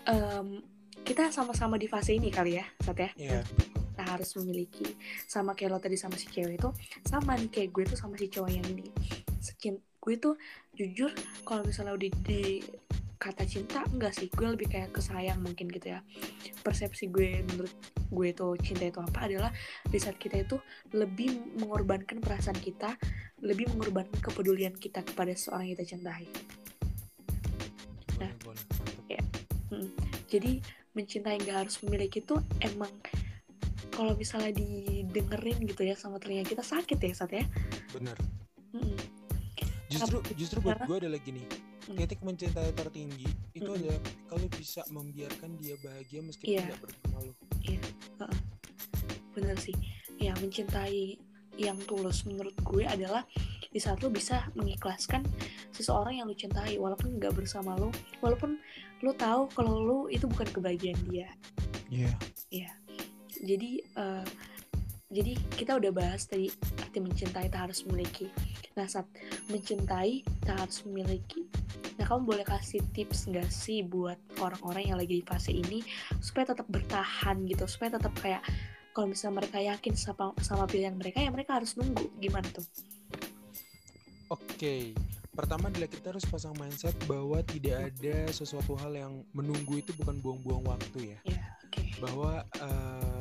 em, kita sama-sama di fase ini kali ya Sat ya?
Iya.
Kita harus memiliki. Sama kayak lo tadi sama si cewek itu sama nih kayak gue tuh sama si cowok yang ini. Sekin, gue tuh jujur kalau misalnya udah di kata cinta enggak sih. Gue lebih kayak kesayang mungkin gitu ya. Persepsi gue menurut gue tuh cinta itu apa adalah di saat kita itu lebih mengorbankan perasaan kita lebih mengorbankan kepedulian kita kepada seorang yang kita cintai.
Boleh boleh. mantap.
jadi mencintai nggak harus memiliki itu emang kalau misalnya didengerin gitu ya sama telinga kita sakit ya saat ya?
Bener.
Mm-mm.
justru justru buat gue adalah gini.
Hmm.
Titik mencintai tertinggi itu
Mm-mm.
adalah kalau bisa membiarkan dia bahagia meskipun
Iya.
tidak bersama lo
bener sih ya mencintai yang tulus menurut gue adalah di saat lo bisa mengikhlaskan seseorang yang lo cintai walaupun nggak bersama lo walaupun lo tahu kalau lo itu bukan kebahagiaan dia
Iya.
ya jadi eh, jadi kita udah bahas tadi arti mencintai tak harus memiliki. Nah saat mencintai tak harus memiliki. Nah kamu boleh kasih tips nggak sih buat orang-orang yang lagi di fase ini supaya tetap bertahan gitu? Supaya tetap kayak kalau misalnya mereka yakin sama, sama pilihan mereka ya mereka harus nunggu. Gimana tuh?
Oke, pertama adalah kita harus pasang mindset bahwa tidak ada sesuatu hal yang menunggu itu bukan buang-buang waktu ya.
ya oke.
Bahwa eh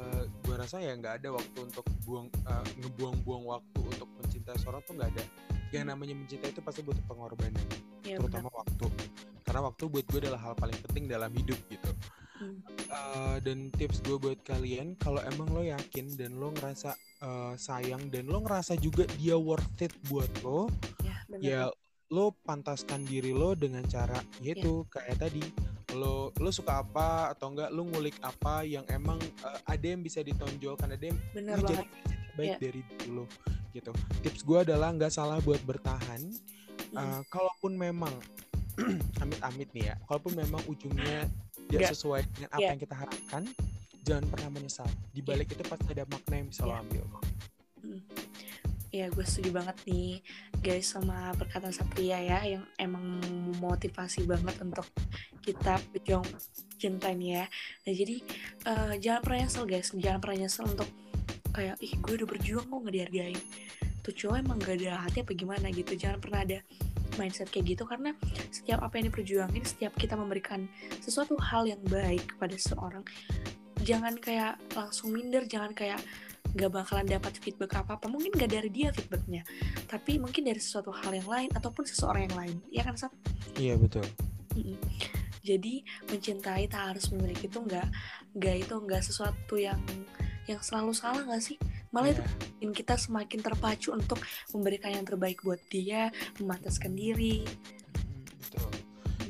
gue rasa ya nggak ada waktu untuk buang eh, ngebuang-buang waktu untuk mencintai seorang tuh nggak ada. Yang namanya mencintai itu pasti butuh pengorbanan,
ya benar
terutama waktu. Karena waktu buat gue adalah hal paling penting dalam hidup gitu.
Hmm.
Eh, dan tips gue buat kalian kalau emang lo yakin dan lo ngerasa eh, sayang dan lo ngerasa juga dia worth it buat lo
ya benar
ya lo pantaskan diri lo dengan cara yaitu kayak tadi lo lo suka apa atau enggak lo ngulik apa yang emang eh, ada yang bisa ditonjolkan ada yang
benar
lo
banget
jadi versi terbaik
Iya.
dari diri lo gitu tips gue adalah nggak salah buat bertahan
Hmm.
Eh, kalaupun memang amit-amit nih ya kalaupun memang ujungnya tidak
Nggak.
sesuai dengan apa
Iya.
yang kita harapkan jangan pernah menyesal di balik itu pasti ada makna yang bisa lo
Iya.
ambil
Ya gue setuju banget nih guys sama perkataan Satria ya yang emang memotivasi banget untuk kita berjuang cinta nih ya. Nah jadi eh, jangan pernah nyesel guys, jangan pernah nyesel untuk kayak ih gue udah berjuang kok nggak dihargain. Tuh cowok emang gak ada hati apa gimana gitu. Jangan pernah ada mindset kayak gitu karena setiap apa yang diperjuangin, setiap kita memberikan sesuatu hal yang baik kepada seseorang, jangan kayak langsung minder, jangan kayak gak bakalan dapat feedback apa apa mungkin gak dari dia feedbacknya, tapi mungkin dari sesuatu hal yang lain ataupun seseorang yang lain ya kan Sat?
Iya betul.
Jadi mencintai tak harus memiliki itu nggak nggak itu nggak sesuatu yang yang selalu salah nggak sih malah itu
Iya.
bikin kita semakin terpacu untuk memberikan yang terbaik buat dia memataskan diri
betul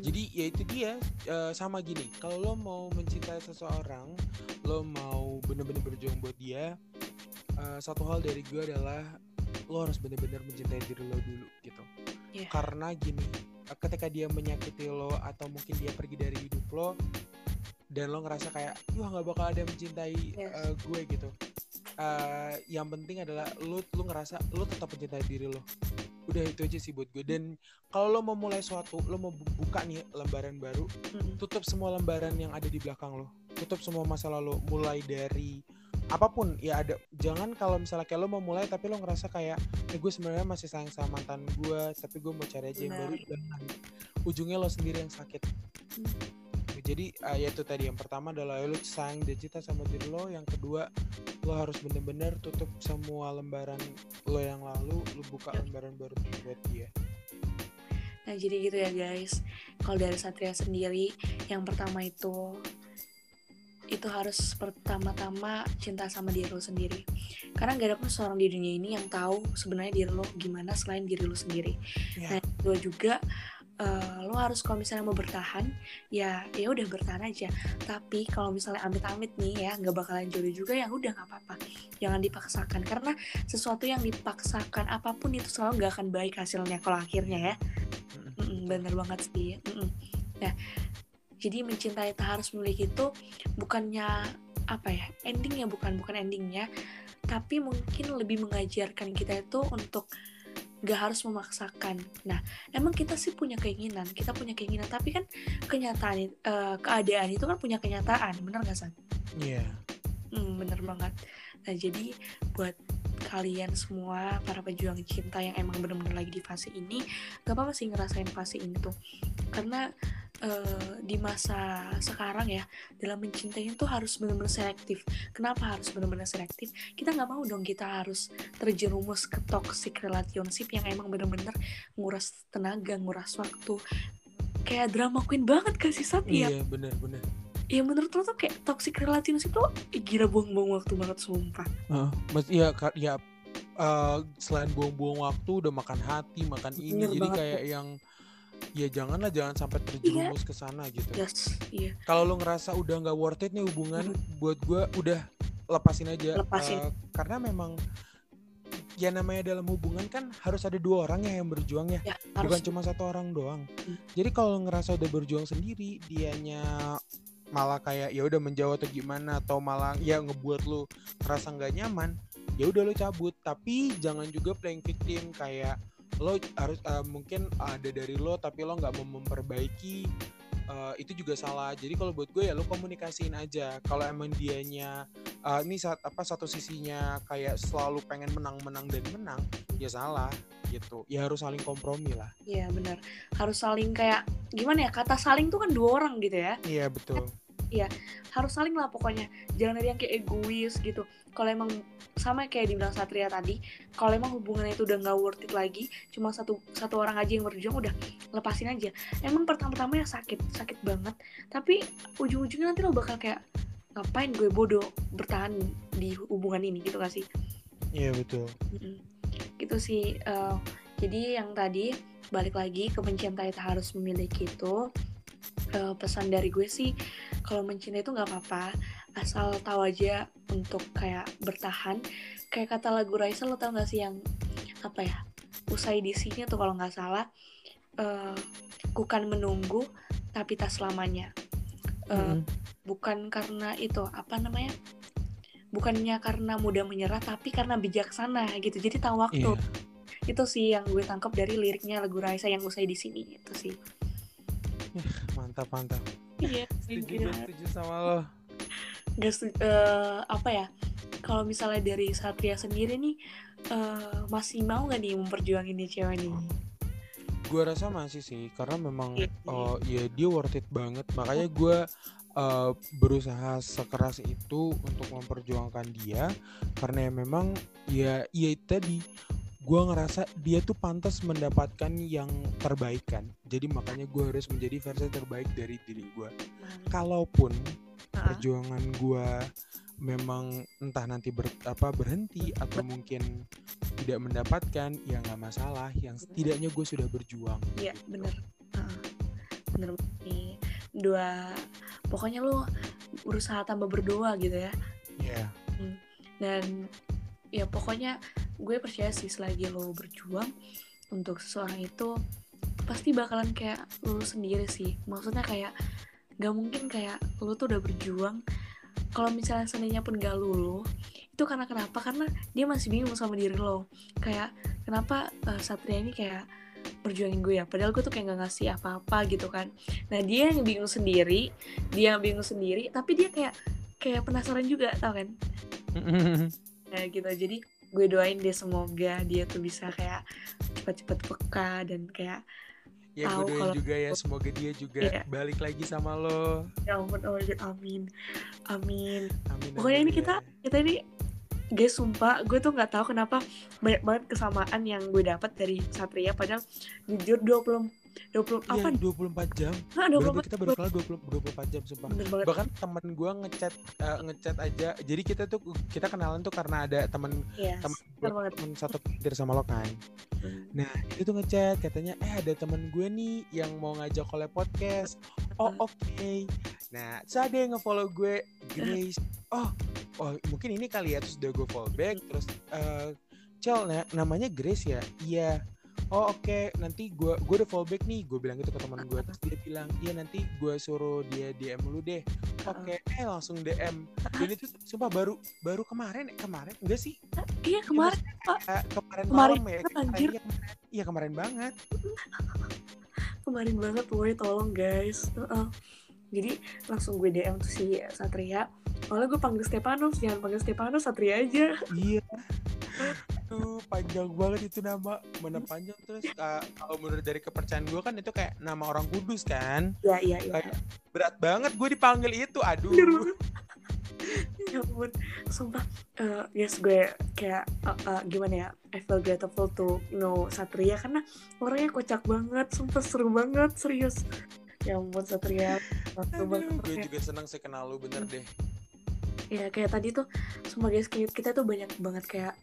jadi ya itu dia eh, sama gini kalau lo mau mencintai seseorang lo mau bener-bener berjuang buat dia eh, satu hal dari gue adalah lo harus bener-bener mencintai diri lo dulu gitu
Iya.
karena gini eh, ketika dia menyakiti lo atau mungkin dia pergi dari hidup lo dan lo ngerasa kayak wah nggak bakal ada yang mencintai
Yes.
eh, gue gitu Eh, yang penting adalah lo lo ngerasa lo tetap mencintai diri lo udah itu aja sih buat gue dan kalau lo mau mulai suatu lo mau bu- buka nih lembaran baru
Mm-mm.
tutup semua lembaran yang ada di belakang lo tutup semua masa lalu mulai dari apa pun ya ada jangan kalau misalnya kayak lo mau mulai tapi lo ngerasa kayak eh gue sebenarnya masih sayang sama mantan gue tapi gue mau cari aja yang baru jangan ujungnya lo sendiri yang sakit.
Hmm.
jadi eh, ya itu tadi yang pertama adalah lo sayang dan cinta sama diri lo yang kedua lo harus bener-bener tutup semua lembaran lo yang lalu lo buka lembaran baru buat dia.
Nah jadi gitu ya guys. Kalau dari Satria sendiri Yang pertama itu Itu harus pertama-tama cinta sama diri lo sendiri Karena gak ada pun seorang di dunia ini yang tahu sebenarnya diri lo gimana selain diri lo sendiri
Ya.
Nah kedua juga eh, Lo harus kalau misalnya mau bertahan Ya ya udah bertahan aja Tapi kalau misalnya amit-amit nih ya nggak bakalan jodoh juga ya udah nggak apa-apa Jangan dipaksakan Karena sesuatu yang dipaksakan apa pun itu selalu nggak akan baik hasilnya Kalau akhirnya ya
Mm-mm.
Mm-mm, bener banget sih. Mm-mm. Nah, jadi mencintai tak harus memiliki itu bukannya apa ya endingnya bukan bukan endingnya, tapi mungkin lebih mengajarkan kita itu untuk gak harus memaksakan. Nah, emang kita sih punya keinginan, kita punya keinginan, tapi kan kenyataan eh, keadaan itu kan punya kenyataan, bener gak san?
Iya.
Hmm, bener banget. Nah, jadi buat kalian semua para pejuang cinta yang emang bener-bener lagi di fase ini, gak apa-apa sih ngerasain fase ini tuh. Karena eh, di masa sekarang ya, dalam mencintai itu harus bener-bener selektif. Kenapa harus bener-bener selektif? Kita nggak mau dong kita harus terjerumus ke toxic relationship yang emang bener-bener nguras tenaga, nguras waktu. Kayak drama queen banget gak sih Sat? Ya,
Iya, bener-bener.
Ya menurut lo tuh kayak toxic relationship tuh gila buang-buang waktu banget sumpah.
Heeh. Mas iya ka- ya eh, selain buang-buang waktu udah makan hati, makan ini
Bener
jadi
banget,
kayak yang ya janganlah jangan sampai terjerumus ke sana gitu.
Yes, iya.
Kalau lo ngerasa udah nggak worth it nih hubungan buat gua udah lepasin aja
Lepasin.
Eh, karena memang ya namanya dalam hubungan kan harus ada dua orang ya yang berjuang ya
Ya,
bukan
harus
cuma satu orang doang.
Hmm.
Jadi kalau ngerasa udah berjuang sendiri, dianya malah kayak ya udah menjauh atau gimana atau malah ya ngebuat lu ngerasa nggak nyaman, ya udah lo cabut. Tapi jangan juga playing victim kayak lo harus eh, mungkin ada dari lo tapi lo nggak mau memperbaiki eh, itu juga salah. Jadi kalau buat gue ya lo komunikasiin aja. Kalau emang dianya eh, ini saat apa satu sisinya kayak selalu pengen menang-menang dan menang, ya salah gitu. Ya harus saling kompromi lah.
Iya benar. Harus saling kayak gimana ya? Kata saling tuh kan dua orang gitu ya.
Iya betul.
Harus saling lah pokoknya. Jangan ada yang kayak egois gitu. Kalau emang sama kayak dibilang Satria tadi, kalau emang hubungannya itu udah nggak worth it lagi, cuma satu satu orang aja yang berjuang udah lepasin aja. Emang pertama-tama ya sakit, sakit banget. Tapi ujung-ujungnya nanti lo bakal kayak ngapain gue bodoh bertahan di hubungan ini gitu gak sih?
Iya betul.
Mm-mm. gitu sih eh, jadi yang tadi balik lagi ke mencintai tak harus memiliki itu eh, pesan dari gue sih kalau mencintai itu nggak apa-apa asal tahu aja untuk kayak bertahan. Kayak kata lagu Raisa lo tau gak sih yang apa ya usai di sini tuh kalau nggak salah eh, bukan menunggu tapi tak selamanya. Eh, bukan karena itu apa namanya bukannya karena mudah menyerah tapi karena bijaksana gitu. Jadi tahu waktu.
Iya.
itu sih yang gue tangkap dari liriknya lagu Raisa yang usai di sini itu sih.
Mantap mantap.
iya
Setuju gue setuju sama lo.
Gak eh, apa ya kalau misalnya dari Satria sendiri nih eh, masih mau gak nih memperjuangin nih cewek nih
Gue rasa masih sih karena memang
Iya.
oh ya dia worth it banget. Makanya gue eh, berusaha sekeras itu untuk memperjuangkan dia karena ya memang ya ya tadi gue ngerasa dia tuh pantas mendapatkan yang terbaik kan jadi makanya gue harus menjadi versi terbaik dari diri gue kalaupun Perjuangan gue memang entah nanti ber, apa berhenti atau mungkin tidak mendapatkan ya nggak masalah. Yang setidaknya gue sudah berjuang
Iya
gitu.
bener. Ah, bener nih. Dua pokoknya lu berusaha tambah berdoa gitu ya.
Iya.
dan ya pokoknya gue percaya sih selagi lo berjuang untuk seseorang itu pasti bakalan kayak lu sendiri sih. Maksudnya kayak gak mungkin kayak lu tuh udah berjuang. Kalau misalnya seandainya pun gak lulu itu karena kenapa? Karena dia masih bingung sama diri lo. Kayak kenapa eh, Satria ini kayak berjuangin gue ya? Padahal gue tuh kayak gak ngasih apa-apa gitu kan. Nah dia yang bingung sendiri dia yang bingung sendiri tapi dia kayak kayak penasaran juga tau kan? Kayak gitu. Jadi gue doain dia semoga dia tuh bisa kayak cepat-cepat peka dan kayak
ya gue doain
kalau-
juga ya semoga dia juga
Iya.
balik lagi sama lo.
Ya ampun oh my God, amin. Amin.
Amin
pokoknya
amin
ini kita
ya.
kita ini guys sumpah gue tuh nggak tahu kenapa banyak banget kesamaan yang gue dapat dari Satria. Padahal jujur 20 20
Iya,
apa
24 jam.
Hah,
Baru
24
kita baru kenal 20 24 jam sumpah.
bener banget
Bahkan temen gue ngechat eh, ngechat aja. Jadi kita tuh kita kenalan tuh karena ada temen
yes.
gue
banget
temen satu pintir sama lo kan.
Hmm.
Nah itu tuh ngechat katanya eh ada temen gue nih yang mau ngajak collab podcast. Oh oke. Nah terus ada yang ngefollow gue Grace. Oh oh mungkin ini kali ya terus udah gue follow back terus eh Cel na- namanya Grace ya? Iya. Oh oke nanti gue gue udah follow back nih gue bilang gitu ke teman gue terus dia bilang iya nanti gue suruh dia DM lu deh. Oke eh langsung DM. Dan itu sumpah baru baru kemarin kemarin enggak sih?
Iya kemarin
Eh, kemarin,
Kemarin
malam ya
banget,
kemarin,
anjir.
iya, kemarin, iya kemarin banget.
Kemarin banget boy tolong guys. Heeh. jadi langsung gue DM tuh si Satria. Malah gue panggil Stepanos, jangan panggil Stepanos, Satria aja.
iya Aduh, panjang banget itu nama mana panjang terus uh, kalau menurut dari kepercayaan gue kan itu kayak nama orang kudus kan
Iya, iya, iya.
Berat banget gue dipanggil itu aduh
ya ampun, sumpah. eh, yes, gue kayak eh, eh, gimana ya? I feel grateful to know Satria karena orangnya kocak banget, sumpah seru banget, serius. Ya ampun Satria, banget.
Aduh, gue juga seneng sih kenal lu bener deh
Ya kayak tadi tuh, semua guys kita tuh banyak banget kayak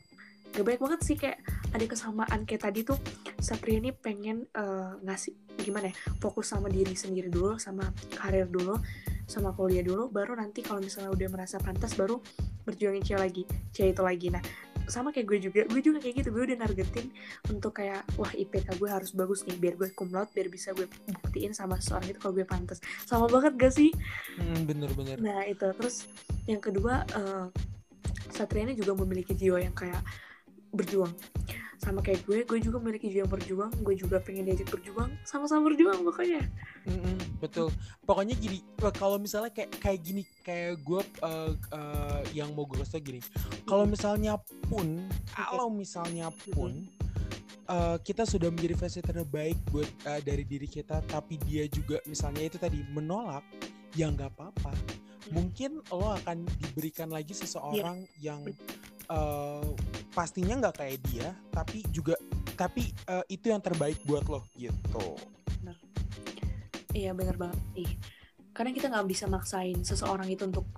gak banyak banget sih kayak ada kesamaan. Kayak tadi tuh Satria ini pengen eh, ngasih gimana ya fokus sama diri sendiri dulu sama karir dulu sama kuliah dulu baru nanti kalau misalnya udah merasa pantas baru berjuangin cewek lagi cewek itu lagi. Nah sama kayak gue juga gue juga kayak gitu gue udah nargetin untuk kayak wah IPK gue harus bagus nih biar gue cum laude biar bisa gue buktiin sama seorang itu kalau gue pantas. Sama banget gak sih?
Hmm, bener-bener
Nah itu. Terus yang kedua eh, Satria ini juga memiliki jiwa yang kayak berjuang sama kayak gue, gue juga memiliki jiwa yang berjuang, gue juga pengen diajak berjuang, sama-sama berjuang pokoknya.
Mm-mm, betul. Pokoknya gini, eh, kalau misalnya kayak kayak gini, kayak gue eh, eh, yang mau gue kasih gini, kalau misalnya pun, kalau misalnya pun eh, kita sudah menjadi versi terbaik buat eh, dari diri kita, tapi dia juga misalnya itu tadi menolak, ya nggak apa-apa. Mungkin lo akan diberikan lagi seseorang yang eh, pastinya nggak kayak dia, tapi juga tapi eh, itu yang terbaik buat lo gitu.
Iya bener banget sih. Karena kita nggak bisa maksain seseorang itu untuk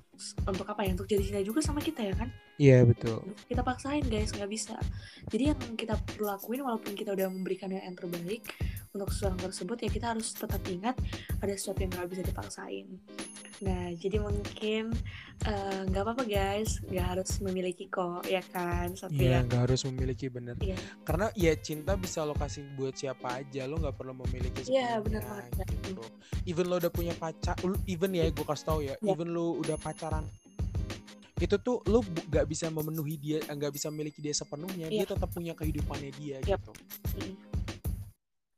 untuk apa ya? Untuk jadi cinta juga sama kita ya kan?
Iya betul.
Kita paksain guys, nggak bisa. Jadi yang kita perlu lakuin walaupun kita udah memberikan yang, yang terbaik untuk seseorang tersebut ya kita harus tetap ingat ada sesuatu yang nggak bisa dipaksain. Nah jadi mungkin eh, nggak apa-apa guys, nggak harus memiliki kok ya kan? Satu
Iya,
ya.
nggak harus memiliki bener.
Iya.
Karena ya cinta bisa lo kasih buat siapa aja, lo nggak perlu memiliki
Iya,
sepenuhnya,
bener banget.
gitu. Even lo udah punya pacar, even ya gue kasih tau ya,
Iya.
even lo udah pacaran, itu tuh lo nggak bisa memenuhi dia, nggak bisa memiliki dia sepenuhnya, dia
Iya.
tetap punya kehidupannya dia
Yap.
gitu.
Mm.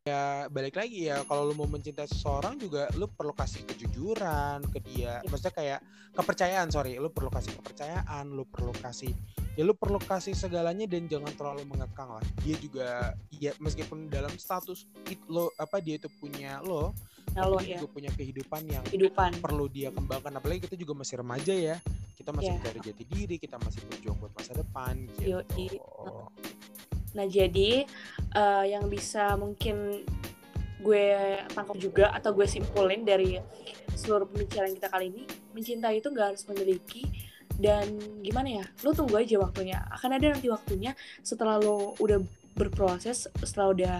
Ya balik lagi ya, kalau lo mau mencintai seseorang juga lo perlu kasih kejujuran ke dia,
Iya.
maksudnya kayak kepercayaan sorry, lo perlu kasih kepercayaan, lo perlu kasih ya lu perlu kasih segalanya dan jangan terlalu mengekang lah. Dia juga ya meskipun dalam status it, lo apa dia itu punya lo tapi
lo
dia
ya.
juga punya kehidupan yang
kehidupan.
perlu dia kembangkan. Apalagi kita juga masih remaja ya. Kita masih
Iya.
mencari jati diri kita masih berjuang buat masa depan gitu
Nah, jadi uh, yang bisa mungkin gue tangkap juga atau gue simpulin dari seluruh pembicaraan kita kali ini, mencintai itu nggak harus memiliki dan gimana ya, lo tunggu aja waktunya. Akan ada nanti waktunya setelah lo udah berproses, setelah udah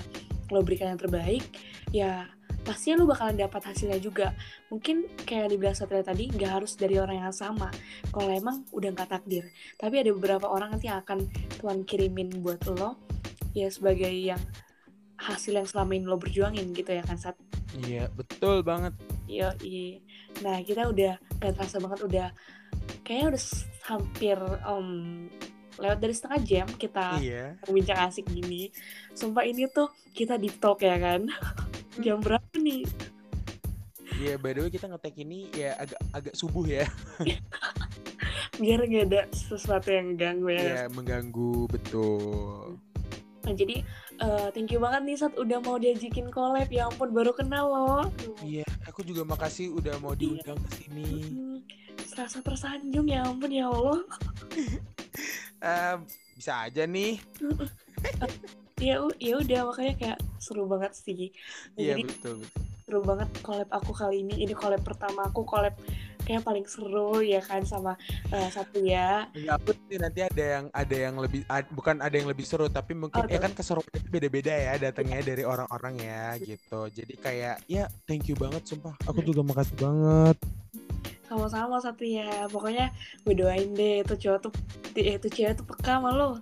lo berikan yang terbaik, ya pastinya lu bakalan dapat hasilnya juga mungkin kayak dibilang Satria tadi nggak harus dari orang yang sama kalau emang udah nggak takdir tapi ada beberapa orang nanti yang akan Tuhan kirimin buat lo ya sebagai yang hasil yang selama ini lo berjuangin gitu ya kan Sat
iya betul banget
iya iya nah kita udah gak terasa banget udah kayaknya udah hampir um, lewat dari setengah jam kita
iya.
bincang asik gini. Sumpah ini tuh kita di talk ya kan. jam berapa nih?
Iya, yeah, by the way kita ngetek ini ya agak agak subuh ya.
Biar gak ada sesuatu yang ganggu ya. Iya,
yeah, mengganggu betul.
Nah, jadi uh, thank you banget nih saat udah mau diajakin collab. Ya ampun, baru kenal loh.
Iya, aku juga makasih udah mau iya. diundang ke sini.
Serasa tersanjung ya ampun ya Allah.
uh, bisa aja nih.
Ya ya udah makanya kayak seru banget sih.
Iya betul betul.
seru banget collab aku kali ini. Ini collab pertama aku collab kayak paling seru ya kan sama uh, satu ya
ya sih nanti ada yang ada yang lebih ad, bukan ada yang lebih seru tapi mungkin oh, ya kan keseruan itu beda-beda ya datangnya dari orang-orang ya gitu. Jadi kayak ya thank you banget sumpah. Aku juga makasih banget.
Sama-sama satu ya pokoknya gue doain deh itu cowok tuh itu cewek tuh peka sama lo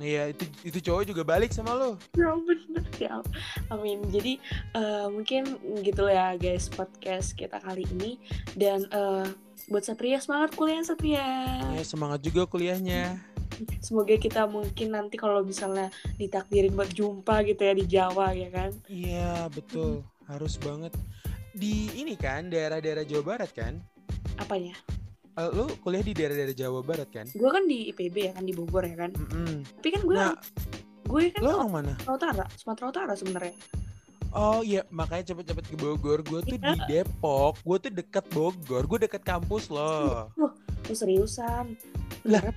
Iya itu itu cowok juga balik sama lo.
Ya bener ya. Amin. Jadi uh, mungkin gitu ya guys podcast kita kali ini dan uh, buat Satria semangat kuliah Satria.
Ya semangat juga kuliahnya.
Semoga kita mungkin nanti kalau misalnya ditakdirin buat jumpa gitu ya di Jawa ya kan.
Iya betul harus banget di ini kan daerah-daerah Jawa Barat kan.
Apanya?
Uh, lu kuliah di daerah-daerah Jawa Barat kan?
Gue kan di IPB ya kan di Bogor ya kan.
Mm -hmm.
Tapi kan gue nah, gue kan
lo orang mana?
Sumatera Utara, Sumatera Utara sebenarnya.
Oh iya, makanya cepet-cepet ke Bogor. Gue tuh ya. di Depok. Gue tuh deket Bogor. Gue deket kampus loh.
Loh, lu seriusan?
Lah,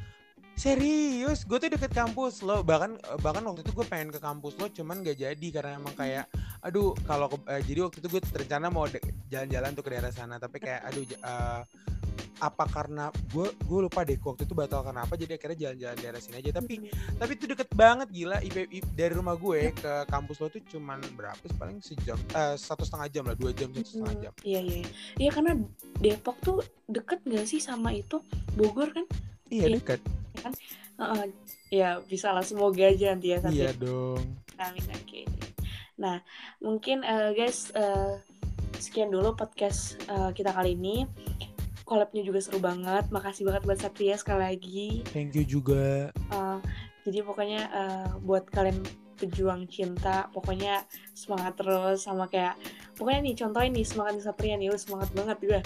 serius? Gue tuh deket kampus lo. Bahkan bahkan waktu itu gue pengen ke kampus lo, cuman gak jadi karena emang kayak, aduh, kalau uh, jadi waktu itu gue rencana mau jalan-jalan tuh ke daerah sana, tapi kayak, aduh, uh, apa karena gue gue lupa deh waktu itu batal karena apa jadi akhirnya jalan-jalan daerah sini aja. Tapi tapi itu deket banget gila. IP, IP, dari rumah gue ke kampus lo tuh cuman berapa sih paling? Sejam uh, satu setengah jam lah dua jam satu setengah jam.
Iya iya. Iya karena Depok tuh deket gak sih sama itu? Bogor kan?
Iya, iya. deket.
Kan? Uh, ya bisa lah semoga aja nanti ya
iya dong.
Amin oke okay. nah mungkin uh, guys uh, sekian dulu podcast uh, kita kali ini collabnya juga seru banget. Makasih banget buat Satria sekali lagi.
Thank you juga.
Uh, jadi pokoknya uh, buat kalian pejuang cinta, pokoknya semangat terus sama kayak pokoknya nih contohin nih semangat Satria nih lu semangat banget juga.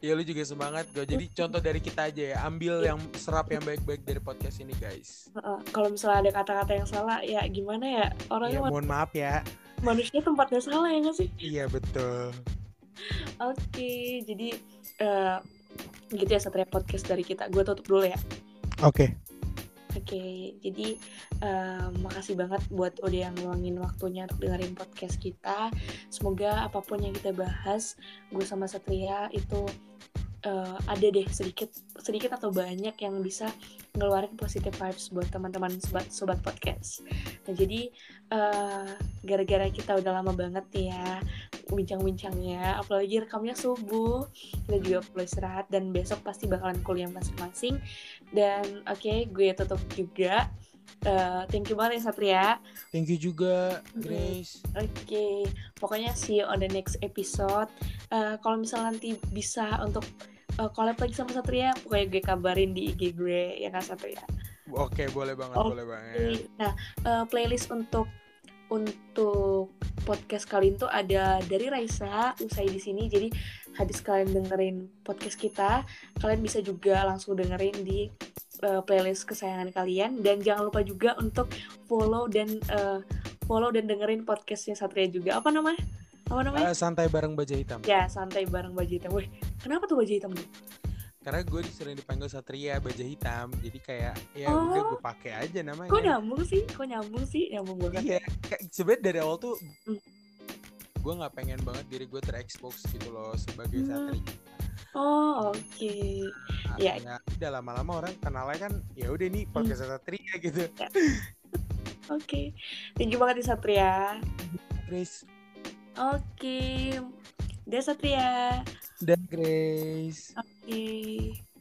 ya lu juga semangat gue jadi contoh dari kita aja ya ambil yang serap yang baik-baik dari podcast ini guys
uh, kalau misalnya ada kata-kata yang salah ya gimana ya orangnya
ya, mohon maaf ya
manusia tempatnya salah ya gak sih
iya betul
Oke, jadi uh, gitu ya Satria podcast dari kita. Gue tutup dulu ya.
Oke. Okay.
Oke, okay, jadi uh, makasih banget buat udah yang ngeluangin waktunya untuk dengerin podcast kita. Semoga apa pun yang kita bahas, gue sama Satria itu uh, ada deh sedikit sedikit atau banyak yang bisa ngeluarin positive vibes buat teman-teman sobat sobat podcast. Nah jadi gara gara-gara kita udah lama banget ya bincang-bincangnya, apalagi rekamnya subuh, kita juga perlu istirahat dan besok pasti bakalan kuliah masing-masing. Dan oke, okay, gue tutup juga. Uh, thank you banget ya Satria.
Thank you juga Grace.
Oke, okay. pokoknya see you on the next episode. Uh, kalau misalnya nanti bisa untuk uh, collab lagi sama Satria, pokoknya gue kabarin di IG gue ya kan Satria.
Oke, boleh banget, okay. boleh banget.
Nah, uh, playlist untuk untuk podcast kali itu ada dari Raisa usai di sini. Jadi habis kalian dengerin podcast kita, kalian bisa juga langsung dengerin di uh, playlist kesayangan kalian dan jangan lupa juga untuk follow dan uh, follow dan dengerin podcastnya Satria juga. Apa namanya? apa namanya?
Uh, santai bareng baja hitam.
Ya, santai bareng baja hitam. Wih, kenapa tuh baja hitam tuh?
Karena gue sering dipanggil Satria baja hitam jadi kayak ya
Oh.
udah gue pakai aja namanya
Kok nyambung sih? Kok nyambung sih? Nyambung banget.
iya kayak sebenarnya dari awal tuh
Hmm.
gue nggak pengen banget diri gue terekspos gitu loh sebagai
Hmm.
Satria
Oh, oke.
Nah,
Ya.
ya udah lama-lama orang kenalnya kan ya udah nih podcast Satria gitu
Oke. Thank you banget nih Satria.
Grace
Oke. Dia Satria.
dan Grace
Oke.